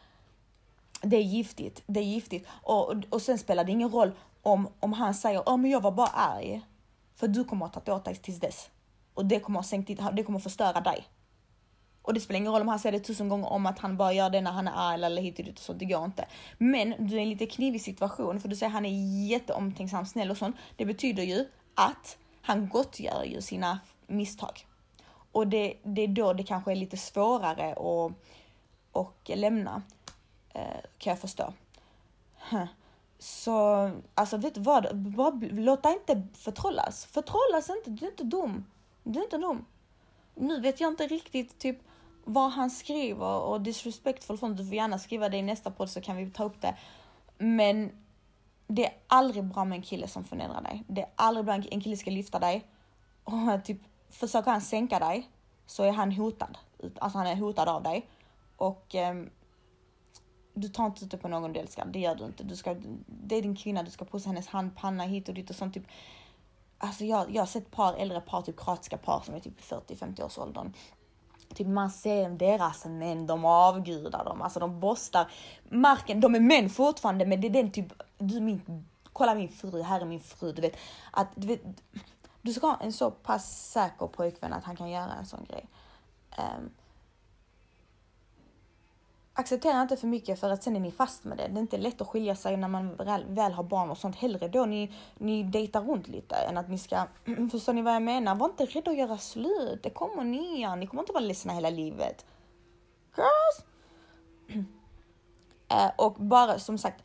det är giftigt. Det är giftigt. Och, och sen spelar det ingen roll om, om han säger ja men jag var bara arg. För du kommer att ha tagit åt dig tills dess. Och det kommer att sänka, det kommer att förstöra dig. Och det spelar ingen roll om han säger det tusen gånger om att han bara gör det när han är arg eller hit och dit och sånt, det går inte. Men du är i en lite knivig situation för du säger att han är jätteomtänksam, snäll och sånt. Det betyder ju att han gottgör ju sina misstag. Och det, det är då det kanske är lite svårare att och lämna, eh, kan jag förstå. Huh. Så alltså vet du vad, bara, låt dig inte förtrollas. Förtrollas inte, du är inte dum. Du är inte dum. Nu vet jag inte riktigt typ vad han skriver och disrespectful sånt. Du får gärna skriva det i nästa podd så kan vi ta upp det. Men det är aldrig bra med en kille som förnedrar dig. Det är aldrig bra en kille ska lyfta dig. Och eh, typ försöker han sänka dig så är han hotad. Alltså han är hotad av dig. Och eh, du tar inte ut det på någon du älskar. Det gör du inte. Du ska, det är din kvinna, du ska pussa hennes hand, panna hit och dit och sånt. Typ. Alltså jag, jag har sett par, äldre par, typ kroatiska par som är typ 40-50 års åldern. Typ man ser deras män, de avgudar dem, alltså de borstar marken. De är män fortfarande men det är den typ, du min, kolla min fru, här är min fru, du vet. Att, du vet, du ska ha en så pass säker pojkvän att han kan göra en sån grej. Um, acceptera inte för mycket för att sen är ni fast med det. Det är inte lätt att skilja sig när man väl, har barn och sånt. Hellre då ni, ni dejtar runt lite än att ni ska, förstår ni vad jag menar? Var inte rädda att göra slut. Det kommer nya. Ni kommer inte vara ledsna hela livet. Girls! äh, och bara som sagt,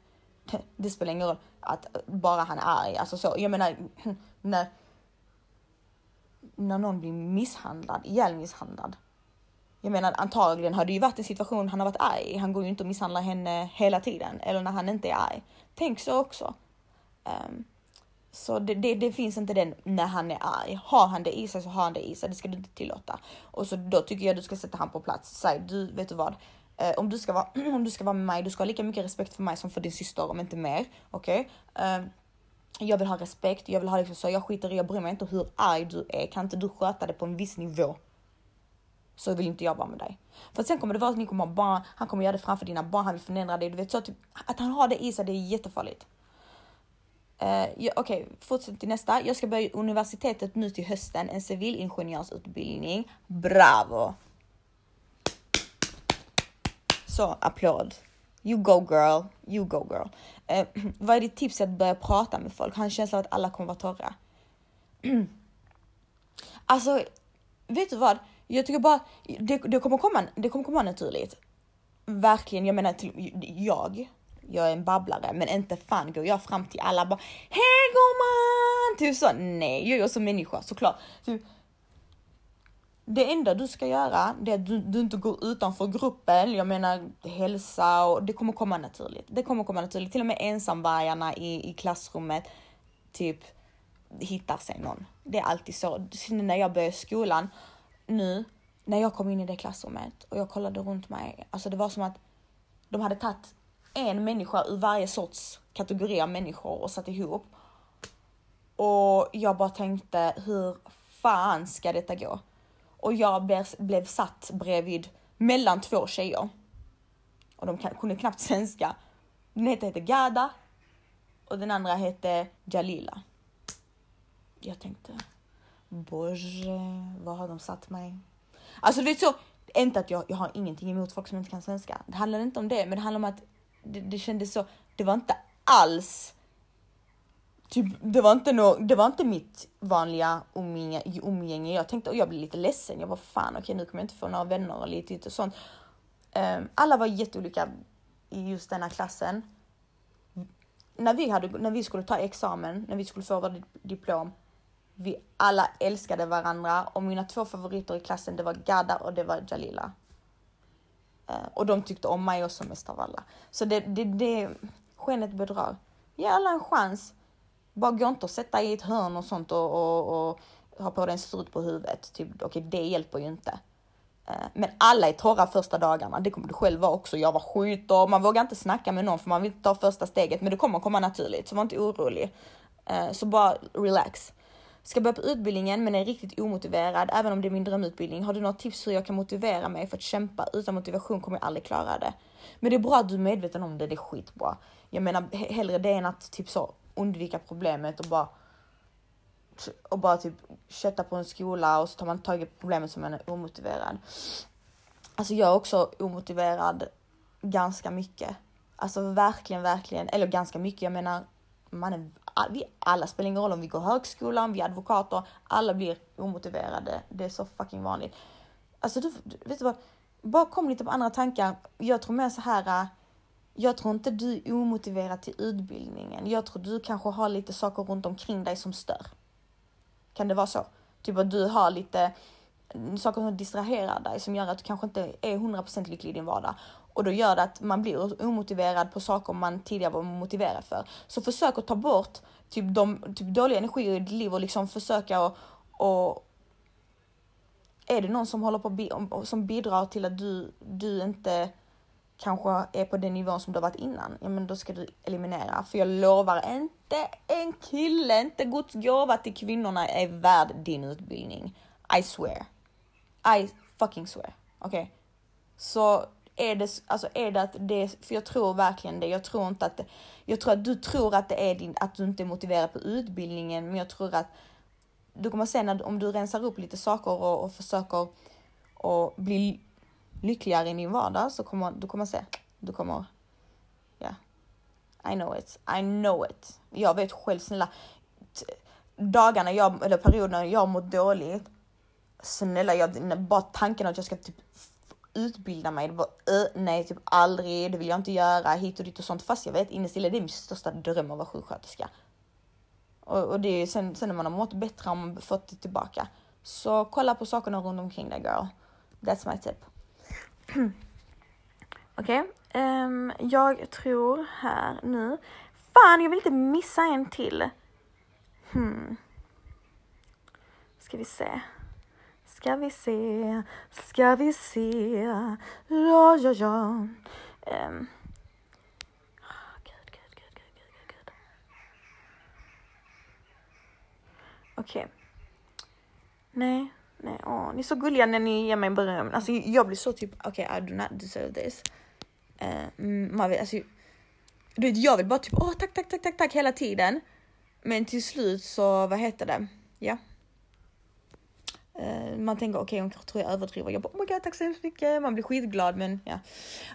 det spelar ingen roll att bara han är arg. Alltså så, jag menar när, när någon blir misshandlad, ihjälmisshandlad jag menar antagligen har det ju varit en situation han har varit arg. Han går ju inte och misshandlar henne hela tiden eller när han inte är arg. Tänk så också. Um, så det, det, det, finns inte den när han är arg. Har han det i sig så har han det i sig. Det ska du inte tillåta. Och så då tycker jag du ska sätta han på plats. Säg du, vet du vad? Uh, om, du ska vara, om du ska vara med mig, du ska ha lika mycket respekt för mig som för din syster, om inte mer. Okej? Okay? Uh, jag vill ha respekt, jag vill ha liksom så, jag skiter i, jag bryr mig inte hur arg du är. Kan inte du sköta det på en viss nivå? Så vill inte jag vara med dig. För sen kommer det vara att ni kommer ha barn, han kommer göra det framför dina barn, han vill förnedra dig. Du vet så typ, att han har det i sig, det är jättefarligt. Uh, ja, Okej, okay, fortsätt till nästa. Jag ska börja universitetet nu till hösten, en civilingenjörsutbildning. Bravo! Så applåd. You go girl, you go girl. Uh, vad är ditt tips att börja prata med folk? Har en känsla av att alla kommer vara torra. alltså, vet du vad? Jag tycker bara, det, det, kommer komma, det kommer komma naturligt. Verkligen, jag menar till jag. Jag är en babblare, men inte fan går jag fram till alla bara Hej gumman! Typ så. Nej, jag gör som människa såklart. Typ, det enda du ska göra, det är att du, du, inte går utanför gruppen. Jag menar hälsa och det kommer komma naturligt. Det kommer komma naturligt. Till och med ensamvargarna i, i klassrummet, typ hittar sig någon. Det är alltid så. När jag började skolan, nu när jag kom in i det klassrummet och jag kollade runt mig, alltså det var som att de hade tagit en människa ur varje sorts kategori av människor och satt ihop. Och jag bara tänkte, hur fan ska detta gå? Och jag blev, blev satt bredvid mellan två tjejer. Och de kunde knappt svenska. Den ena hette Gada och den andra hette Jalila. Jag tänkte, Bože, vad har de satt mig? Alltså du vet så, inte att jag, jag har ingenting emot folk som inte kan svenska. Det handlar inte om det, men det handlar om att det, det kändes så, det var inte alls Typ, det var inte no, det var inte mitt vanliga umgänge, umgänge. Jag tänkte, och jag blev lite ledsen. Jag var fan okej nu kommer jag inte få några vänner och lite och sånt. Um, alla var jätteolika i just denna klassen. När vi, hade, när vi skulle ta examen, när vi skulle få vårt diplom, vi alla älskade varandra och mina två favoriter i klassen det var Gada och det var Jalila. Eh, och de tyckte om mig också mest av alla. Så det, det, det skenet bedrar. Ge alla en chans. Bara gå inte och sätta i ett hörn och sånt och, och, och ha på dig en strut på huvudet. Typ, okej, okay, det hjälper ju inte. Eh, men alla är torra första dagarna, det kommer du själv vara också. Jag var skit och man vågar inte snacka med någon för man vill inte ta första steget, men det kommer komma naturligt, så var inte orolig. Eh, så bara relax. Ska börja på utbildningen men är riktigt omotiverad även om det är min drömutbildning. Har du något tips hur jag kan motivera mig för att kämpa? Utan motivation kommer jag aldrig klara det. Men det är bra att du är medveten om det, det är skitbra. Jag menar hellre det än att typ så undvika problemet och bara och bara typ kötta på en skola och så tar man tag i problemet som man är omotiverad. Alltså jag är också omotiverad ganska mycket. Alltså verkligen, verkligen, eller ganska mycket. Jag menar, man är vi alla, spelar ingen roll om vi går högskolan, vi är advokater, alla blir omotiverade. Det är så fucking vanligt. Alltså du, vet du vad? Bara kom lite på andra tankar. Jag tror mer så här. Äh, jag tror inte du är omotiverad till utbildningen. Jag tror du kanske har lite saker runt omkring dig som stör. Kan det vara så? Typ att du har lite saker som distraherar dig som gör att du kanske inte är 100% lycklig i din vardag. Och då gör det att man blir omotiverad på saker man tidigare var motiverad för. Så försök att ta bort typ, de, typ dåliga energier i ditt liv och liksom försöka och, och är det någon som håller på som bidrar till att du, du inte kanske är på den nivån som du har varit innan, ja men då ska du eliminera. För jag lovar, inte en kille, inte Guds gåva till kvinnorna är värd din utbildning. I swear. I fucking swear. Okej? Okay? Så är det, alltså är det att det, för jag tror verkligen det. Jag tror inte att, jag tror att du tror att det är din, att du inte är motiverad på utbildningen, men jag tror att du kommer se när, om du rensar upp lite saker och, och försöker och bli lyckligare i din vardag så kommer du kommer se, du kommer, ja, yeah. I know it, I know it. Jag vet själv snälla, dagarna jag, eller perioderna jag har mått dåligt, snälla jag, bara tanken att jag ska typ utbilda mig. Det var uh, nej, typ aldrig, det vill jag inte göra hit och dit och sånt. Fast jag vet innerst inne, det är min största dröm att vara sjuksköterska. Och, och det är sen, sen när man har mått bättre har man fått det tillbaka. Så kolla på sakerna runt omkring dig girl. That's my tip. Okej, okay. um, jag tror här nu. Fan, jag vill inte missa en till. Hmm. Ska vi se. Ska vi se, ska vi se, ja, ja, ja. Um. Okej. Okay. Nej, Nej, åh, ni är så gulliga när ni ger mig beröm. Alltså jag blir så typ, okej okay, I do not deserve this. Uh, man vill, alltså, du vet, jag vill bara typ, åh tack, tack, tack, tack, tack hela tiden. Men till slut så, vad heter det? Ja. Uh, man tänker okej, okay, hon kanske tror jag överdriver. Jag bara, oh my god, tack så hemskt mycket. Man blir skitglad, men ja.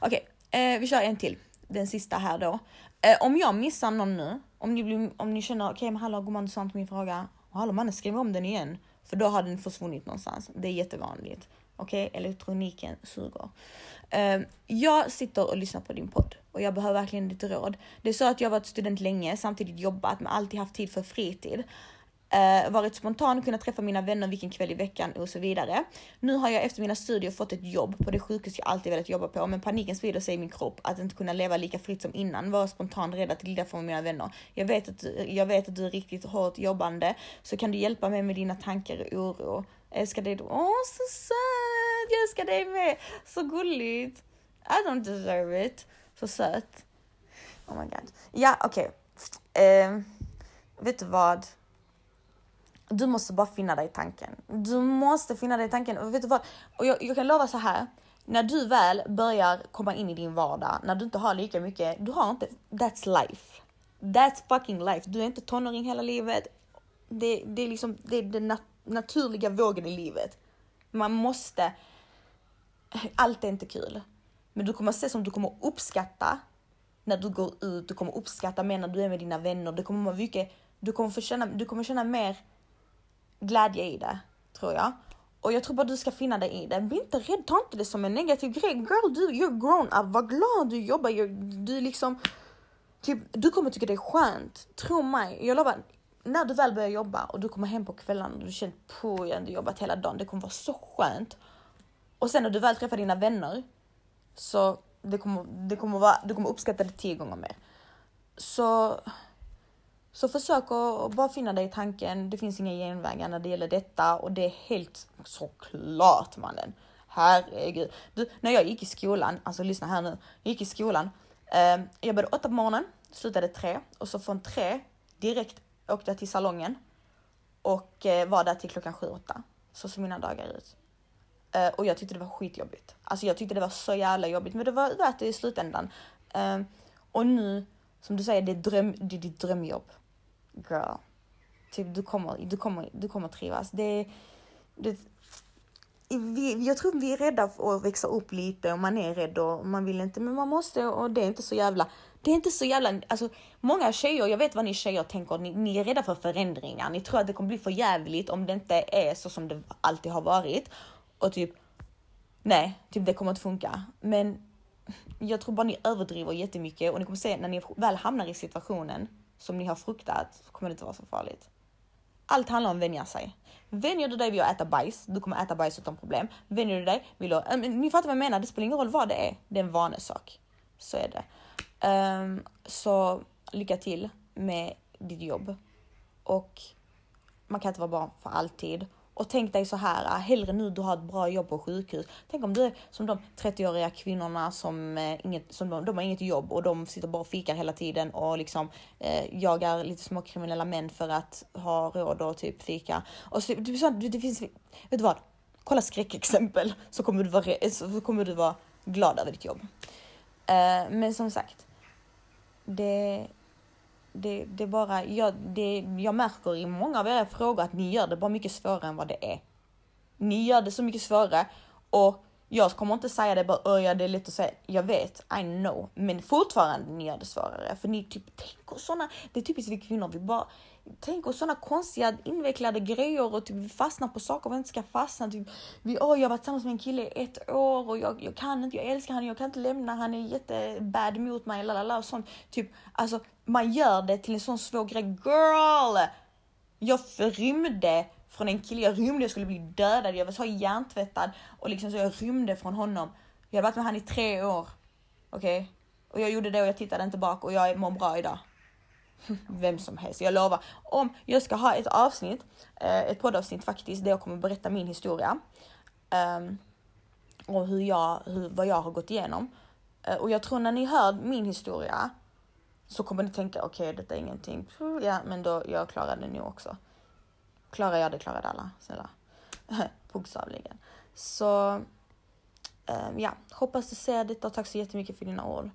Okej, okay, uh, vi kör en till. Den sista här då. Uh, om jag missar någon nu, om ni, blir, om ni känner, okej okay, men hallå gumman du sa inte min fråga. Hallå mannen skriv om den igen. För då har den försvunnit någonstans. Det är jättevanligt. Okej, okay? elektroniken suger. Uh, jag sitter och lyssnar på din podd och jag behöver verkligen lite råd. Det är så att jag varit student länge, samtidigt jobbat, men alltid haft tid för fritid. Uh, varit spontan, kunnat träffa mina vänner vilken kväll i veckan och så vidare. Nu har jag efter mina studier fått ett jobb på det sjukhus jag alltid velat jobba på, men paniken sprider sig i min kropp att inte kunna leva lika fritt som innan, vara spontan, rädd att glida från mina vänner. Jag vet, att, jag vet att du är riktigt hårt jobbande, så kan du hjälpa mig med dina tankar och oro? älskar dig. Åh, så söt! Jag älskar dig med. Så gulligt. I don't deserve it. Så söt. Oh my god. Ja, okej. Okay. Eh, vet du vad? Du måste bara finna dig i tanken. Du måste finna dig i tanken. Och vet du vad? Och jag, jag kan lova så här. När du väl börjar komma in i din vardag, när du inte har lika mycket, du har inte, that's life. That's fucking life. Du är inte tonåring hela livet. Det, det är liksom, det är det nat naturliga vågen i livet. Man måste, allt är inte kul. Men du kommer se som du kommer uppskatta när du går ut, du kommer uppskatta mer när du är med dina vänner. Det kommer vara mycket, du kommer få känna, du kommer känna mer glädje i det, tror jag. Och jag tror bara du ska finna dig i det. Bli inte rädd, ta inte det som en negativ grej. Girl, du, you're grown up, var glad du jobbar. You're, du liksom, typ, du kommer tycka det är skönt. Tro mig, jag lovar när du väl börjar jobba och du kommer hem på kvällarna och du känner på jag har jobbat hela dagen. Det kommer vara så skönt. Och sen när du väl träffar dina vänner så det kommer, det kommer vara, du kommer uppskatta det tio gånger mer. Så, så försök att bara finna dig i tanken. Det finns inga genvägar när det gäller detta och det är helt såklart mannen. Herregud. Du, när jag gick i skolan, alltså lyssna här nu. Jag gick i skolan. Eh, jag började åtta på morgonen, slutade tre och så från tre direkt åkte jag till salongen och eh, var där till klockan 7-8. Så såg mina dagar ut. Eh, och jag tyckte det var skitjobbigt. Alltså jag tyckte det var så jävla jobbigt, men det var värt det i slutändan. Eh, och nu, som du säger, det är, dröm, det är ditt drömjobb. Girl. Typ, du kommer, du kommer, du kommer trivas. Det, det, vi, jag tror vi är rädda för att växa upp lite och man är rädd och man vill inte, men man måste och det är inte så jävla det är inte så jävla, alltså många tjejer, jag vet vad ni tjejer tänker, ni, ni är rädda för förändringar. Ni tror att det kommer bli för jävligt om det inte är så som det alltid har varit. Och typ, nej, typ det kommer inte funka. Men jag tror bara ni överdriver jättemycket och ni kommer se när ni väl hamnar i situationen som ni har fruktat så kommer det inte vara så farligt. Allt handlar om att vänja sig. Vänjer du dig vid att äta bajs, du kommer äta bajs utan problem. Vänjer du dig vill du, äh, ni fattar vad jag menar, det spelar ingen roll vad det är, det är en vanesak. Så är det. Um, så lycka till med ditt jobb. Och man kan inte vara barn för alltid. Och tänk dig så här, ah, hellre nu du har ett bra jobb på sjukhus. Tänk om du är som de 30-åriga kvinnorna som, eh, inget, som de, de har inget jobb och de sitter bara och fikar hela tiden och liksom eh, jagar lite små kriminella män för att ha råd och typ fika. Och så, det, det finns, vet du vad? Kolla skräckexempel så kommer du vara, så kommer du vara glad över ditt jobb. Eh, men som sagt, det, det, det bara, jag, det, jag märker i många av era frågor att ni gör det bara mycket svårare än vad det är. Ni gör det så mycket svårare och jag kommer inte säga det bara, ja det är lätt att säga, jag vet, I know, men fortfarande ni gör det svårare. För ni typ tänker sådana, det är typiskt vi kvinnor, vi bara Tänk och sådana konstiga invecklade grejer och typ vi fastnar på saker vi inte ska fastna. Typ, vi, oh, jag har varit tillsammans med en kille i ett år och jag, jag kan inte, jag älskar honom, jag kan inte lämna, han är jättebad mot mig, lalala och sånt. Typ, alltså man gör det till en sån svår grej. Girl! Jag rymde från en kille, jag rymde, jag skulle bli dödad, jag var så hjärntvättad och liksom så jag rymde från honom. Jag hade varit med honom i tre år. Okej? Okay? Och jag gjorde det och jag tittade inte bak och jag mår bra idag. Vem som helst, jag lovar. Om jag ska ha ett avsnitt, eh, ett poddavsnitt faktiskt, där jag kommer berätta min historia. Um, och hur jag, hur, vad jag har gått igenom. Uh, och jag tror när ni hör min historia så kommer ni tänka okej, okay, detta är ingenting. Ja, men då jag klarar det nu också. Klarar jag det, klarar alla. Snälla. Bokstavligen. Så um, ja, hoppas du ser detta och tack så jättemycket för dina ord.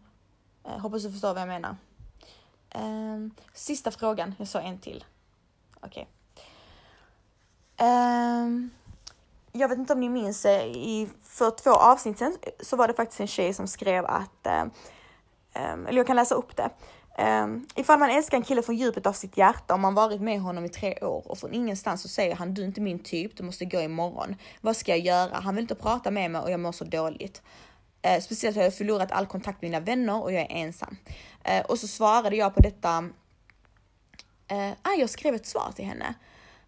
Uh, hoppas du förstår vad jag menar. Um, sista frågan, jag sa en till. Okej. Okay. Um, jag vet inte om ni minns, eh, i, för två avsnitt sen så var det faktiskt en tjej som skrev att, um, eller jag kan läsa upp det. Um, ifall man älskar en kille från djupet av sitt hjärta, och man varit med honom i tre år och från ingenstans så säger han du är inte min typ, du måste gå imorgon. Vad ska jag göra? Han vill inte prata med mig och jag mår så dåligt. Eh, speciellt har jag förlorat all kontakt med mina vänner och jag är ensam. Eh, och så svarade jag på detta. Eh, ah, jag skrev ett svar till henne.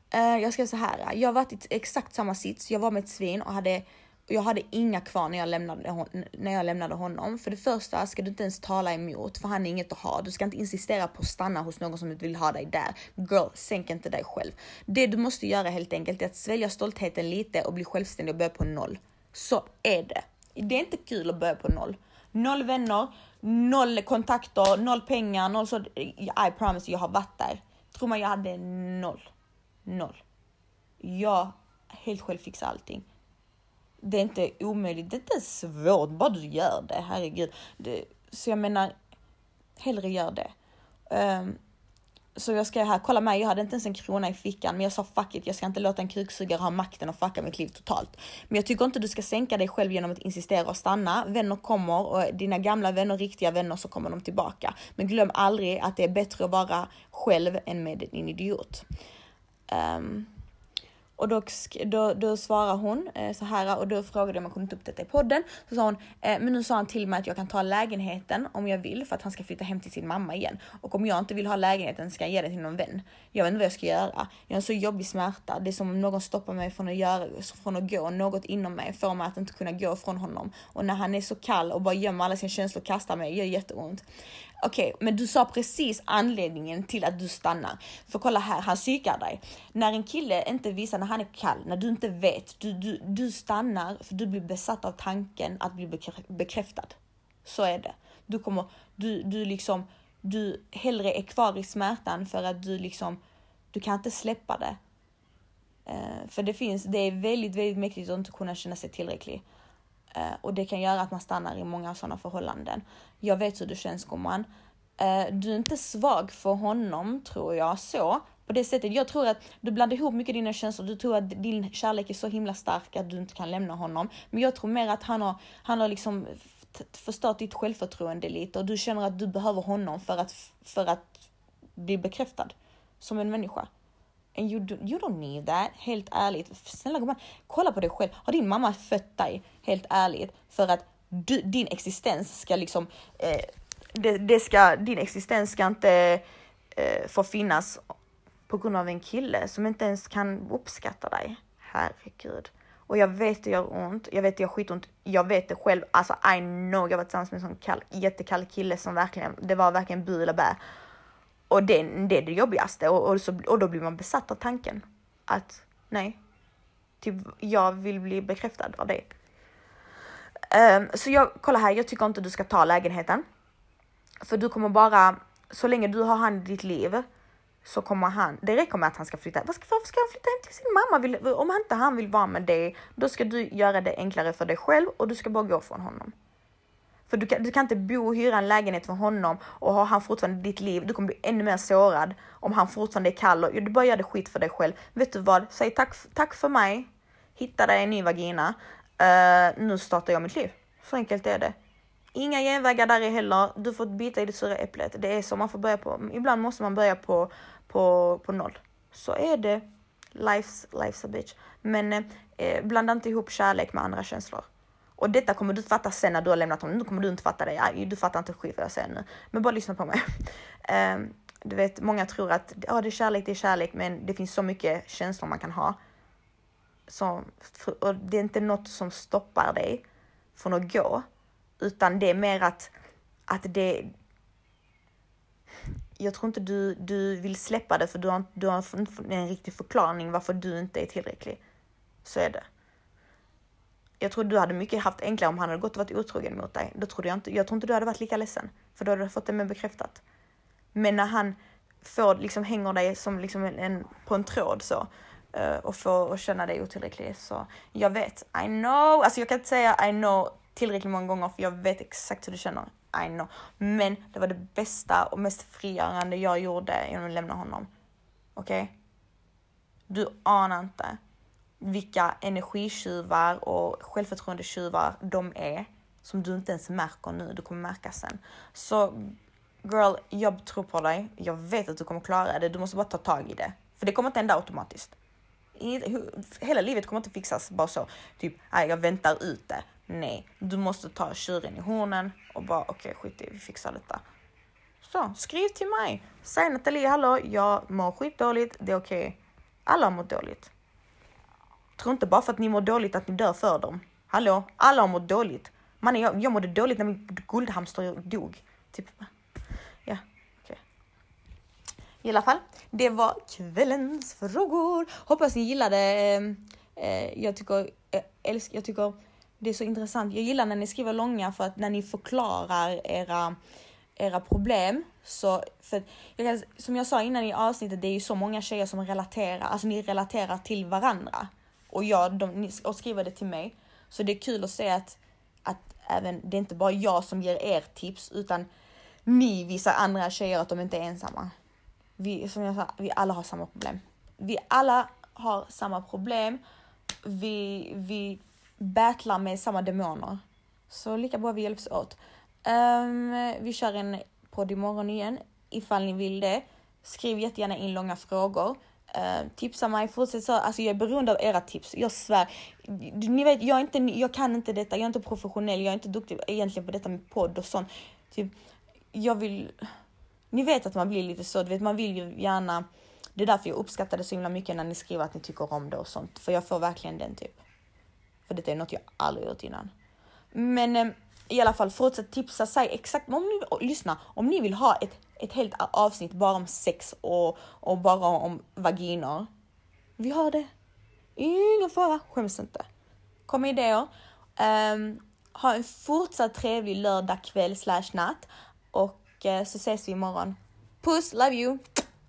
Eh, jag skrev så här. Jag har varit i exakt samma sits. Jag var med ett svin och hade jag hade inga kvar när jag, lämnade, när jag lämnade honom. För det första ska du inte ens tala emot, för han är inget att ha. Du ska inte insistera på att stanna hos någon som inte vill ha dig där. Girl, sänk inte dig själv. Det du måste göra helt enkelt är att svälja stoltheten lite och bli självständig och börja på noll. Så är det. Det är inte kul att börja på noll. Noll vänner, noll kontakter, noll pengar, noll så. I promise, jag har varit där. Tror man jag hade noll. Noll. Jag helt själv fixar allting det är inte omöjligt, det är inte svårt, bara du gör det, herregud. Det, så jag menar, hellre gör det. Um, så jag skrev här, kolla mig, jag hade inte ens en krona i fickan, men jag sa fuck it, jag ska inte låta en kuksugare ha makten och fucka mitt liv totalt. Men jag tycker inte du ska sänka dig själv genom att insistera och stanna. Vänner kommer och dina gamla vänner, riktiga vänner, så kommer de tillbaka. Men glöm aldrig att det är bättre att vara själv än med en idiot. Um, och då, då, då svarar hon eh, så här och då frågade jag om jag kunde ta upp detta i podden. Så sa hon, eh, men nu sa han till mig att jag kan ta lägenheten om jag vill för att han ska flytta hem till sin mamma igen. Och om jag inte vill ha lägenheten ska jag ge den till någon vän. Jag vet inte vad jag ska göra. Jag har en så jobbig smärta. Det är som om någon stoppar mig från att, göra, från att gå. Något inom mig får mig att inte kunna gå från honom. Och när han är så kall och bara gömmer alla sina känslor och kastar mig, gör jätteont. Okej, okay, men du sa precis anledningen till att du stannar. För kolla här, han psykar dig. När en kille inte visar när han är kall, när du inte vet, du, du, du stannar för du blir besatt av tanken att bli bekräftad. Så är det. Du kommer, du, du liksom, du hellre är kvar i smärtan för att du liksom, du kan inte släppa det. Uh, för det finns, det är väldigt, väldigt mäktigt att inte kunna känna sig tillräcklig. Eh, och det kan göra att man stannar i många sådana förhållanden. Jag vet hur du känns gumman. Eh, du är inte svag för honom tror jag så. På det sättet, jag tror att du blandar ihop mycket dina känslor. Du tror att din kärlek är så himla stark att du inte kan lämna honom. Men jag tror mer att han har, han har liksom förstört ditt självförtroende lite och du känner att du behöver honom för att, för att bli bekräftad som en människa. And you, do, you don't need that, helt ärligt. Snälla gumman, kolla på dig själv. Har din mamma fött dig, helt ärligt, för att du, din existens ska liksom, eh, det, det, ska, din existens ska inte eh, få finnas på grund av en kille som inte ens kan uppskatta dig. Herregud. Och jag vet det gör ont, jag vet det gör skitont, jag vet det själv, alltså I know, jag var tillsammans med en sån kall, jättekall kille som verkligen, det var verkligen bu eller bä. Och det, det är det jobbigaste och, och, så, och då blir man besatt av tanken att nej, typ, jag vill bli bekräftad av dig. Um, så jag, kolla här, jag tycker inte du ska ta lägenheten. För du kommer bara, så länge du har han i ditt liv så kommer han, det räcker med att han ska flytta. Varför ska han flytta hem till sin mamma? Vill, om inte han vill vara med dig, då ska du göra det enklare för dig själv och du ska bara gå från honom. För du kan, du kan inte bo och hyra en lägenhet för honom och ha han fortfarande ditt liv. Du kommer bli ännu mer sårad om han fortfarande är kall och du bara gör det skit för dig själv. Vet du vad? Säg tack, tack för mig. Hitta dig en ny vagina. Uh, nu startar jag mitt liv. Så enkelt är det. Inga genvägar där heller. Du får bita i det sura äpplet. Det är så man får börja på. Ibland måste man börja på, på, på noll. Så är det. Life's, life's a bitch. Men eh, blanda inte ihop kärlek med andra känslor. Och detta kommer du fatta sen när du har lämnat honom. Nu kommer du inte fatta det. Du fattar inte skit vad jag säger nu. Men bara lyssna på mig. Um, du vet, många tror att ja, det är kärlek, det är kärlek, men det finns så mycket känslor man kan ha. Som, och det är inte något som stoppar dig från att gå, utan det är mer att, att det... Jag tror inte du, du vill släppa det för du har, du har en riktig förklaring varför du inte är tillräcklig. Så är det jag tror du hade mycket haft enklare om han hade gått och varit otrogen mot dig. Då trodde jag inte, jag tror inte du hade varit lika ledsen, för då hade du fått det mer bekräftat. Men när han får, liksom hänger dig som liksom en, på en tråd så, uh, och känna dig otillräcklig. Så jag vet, I know, alltså jag kan inte säga I know tillräckligt många gånger för jag vet exakt hur du känner. I know. Men det var det bästa och mest frigörande jag gjorde genom att lämna honom. Okej? Okay? Du anar inte vilka energitjuvar och självförtroendetjuvar de är som du inte ens märker nu. Du kommer märka sen. Så girl, jag tror på dig. Jag vet att du kommer klara det. Du måste bara ta tag i det. För det kommer inte hända automatiskt. Hela livet kommer inte fixas bara så. Typ, jag väntar ut det. Nej, du måste ta tjuren i hornen och bara okej, okay, skit i, vi fixar detta. Så skriv till mig. Säg Nathalie, hallå, jag mår skitdåligt. Det är okej. Okay. Alla har mått dåligt. Tro inte bara för att ni mår dåligt att ni dör för dem. Hallå, alla har mått dåligt. Man, jag, jag mådde dåligt när min guldhamster dog. Typ. Ja, okej. Okay. I alla fall, det var kvällens frågor. Hoppas ni gillade. Ehm, eh, jag tycker, jag, älsk, jag tycker det är så intressant. Jag gillar när ni skriver långa för att när ni förklarar era era problem. Så, för jag kan, som jag sa innan i avsnittet, det är ju så många tjejer som relaterar, alltså ni relaterar till varandra. Och jag, de, och skriva det till mig. Så det är kul att se att, att även, det är inte bara jag som ger er tips, utan ni visar andra tjejer att de inte är ensamma. Vi, som jag sa, vi alla har samma problem. Vi alla har samma problem. Vi, vi battlar med samma demoner. Så lika bra vi hjälps åt. Um, vi kör en podd imorgon igen ifall ni vill det. Skriv jättegärna in långa frågor. Eh, uh, tipsa mig, fortsätt så. Alltså jag är beroende av era tips. Jag svär. Ni vet, jag, är inte, jag kan inte detta. Jag är inte professionell. Jag är inte duktig egentligen på detta med podd och sånt. Typ, jag vill... Ni vet att man blir lite så, du vet man vill ju gärna... Det är därför jag uppskattar det så himla mycket när ni skriver att ni tycker om det och sånt. För jag får verkligen den typ. För detta är något jag aldrig gjort innan. Men eh, i alla fall fortsätt tipsa, säg exakt om ni, lyssna, om ni vill ha ett, ett helt avsnitt bara om sex och, och bara om vaginor. Vi har det. Ingen fara, skäms inte. Kom med idéer. Um, ha en fortsatt trevlig lördag kväll slash natt och uh, så ses vi imorgon. Puss, love you!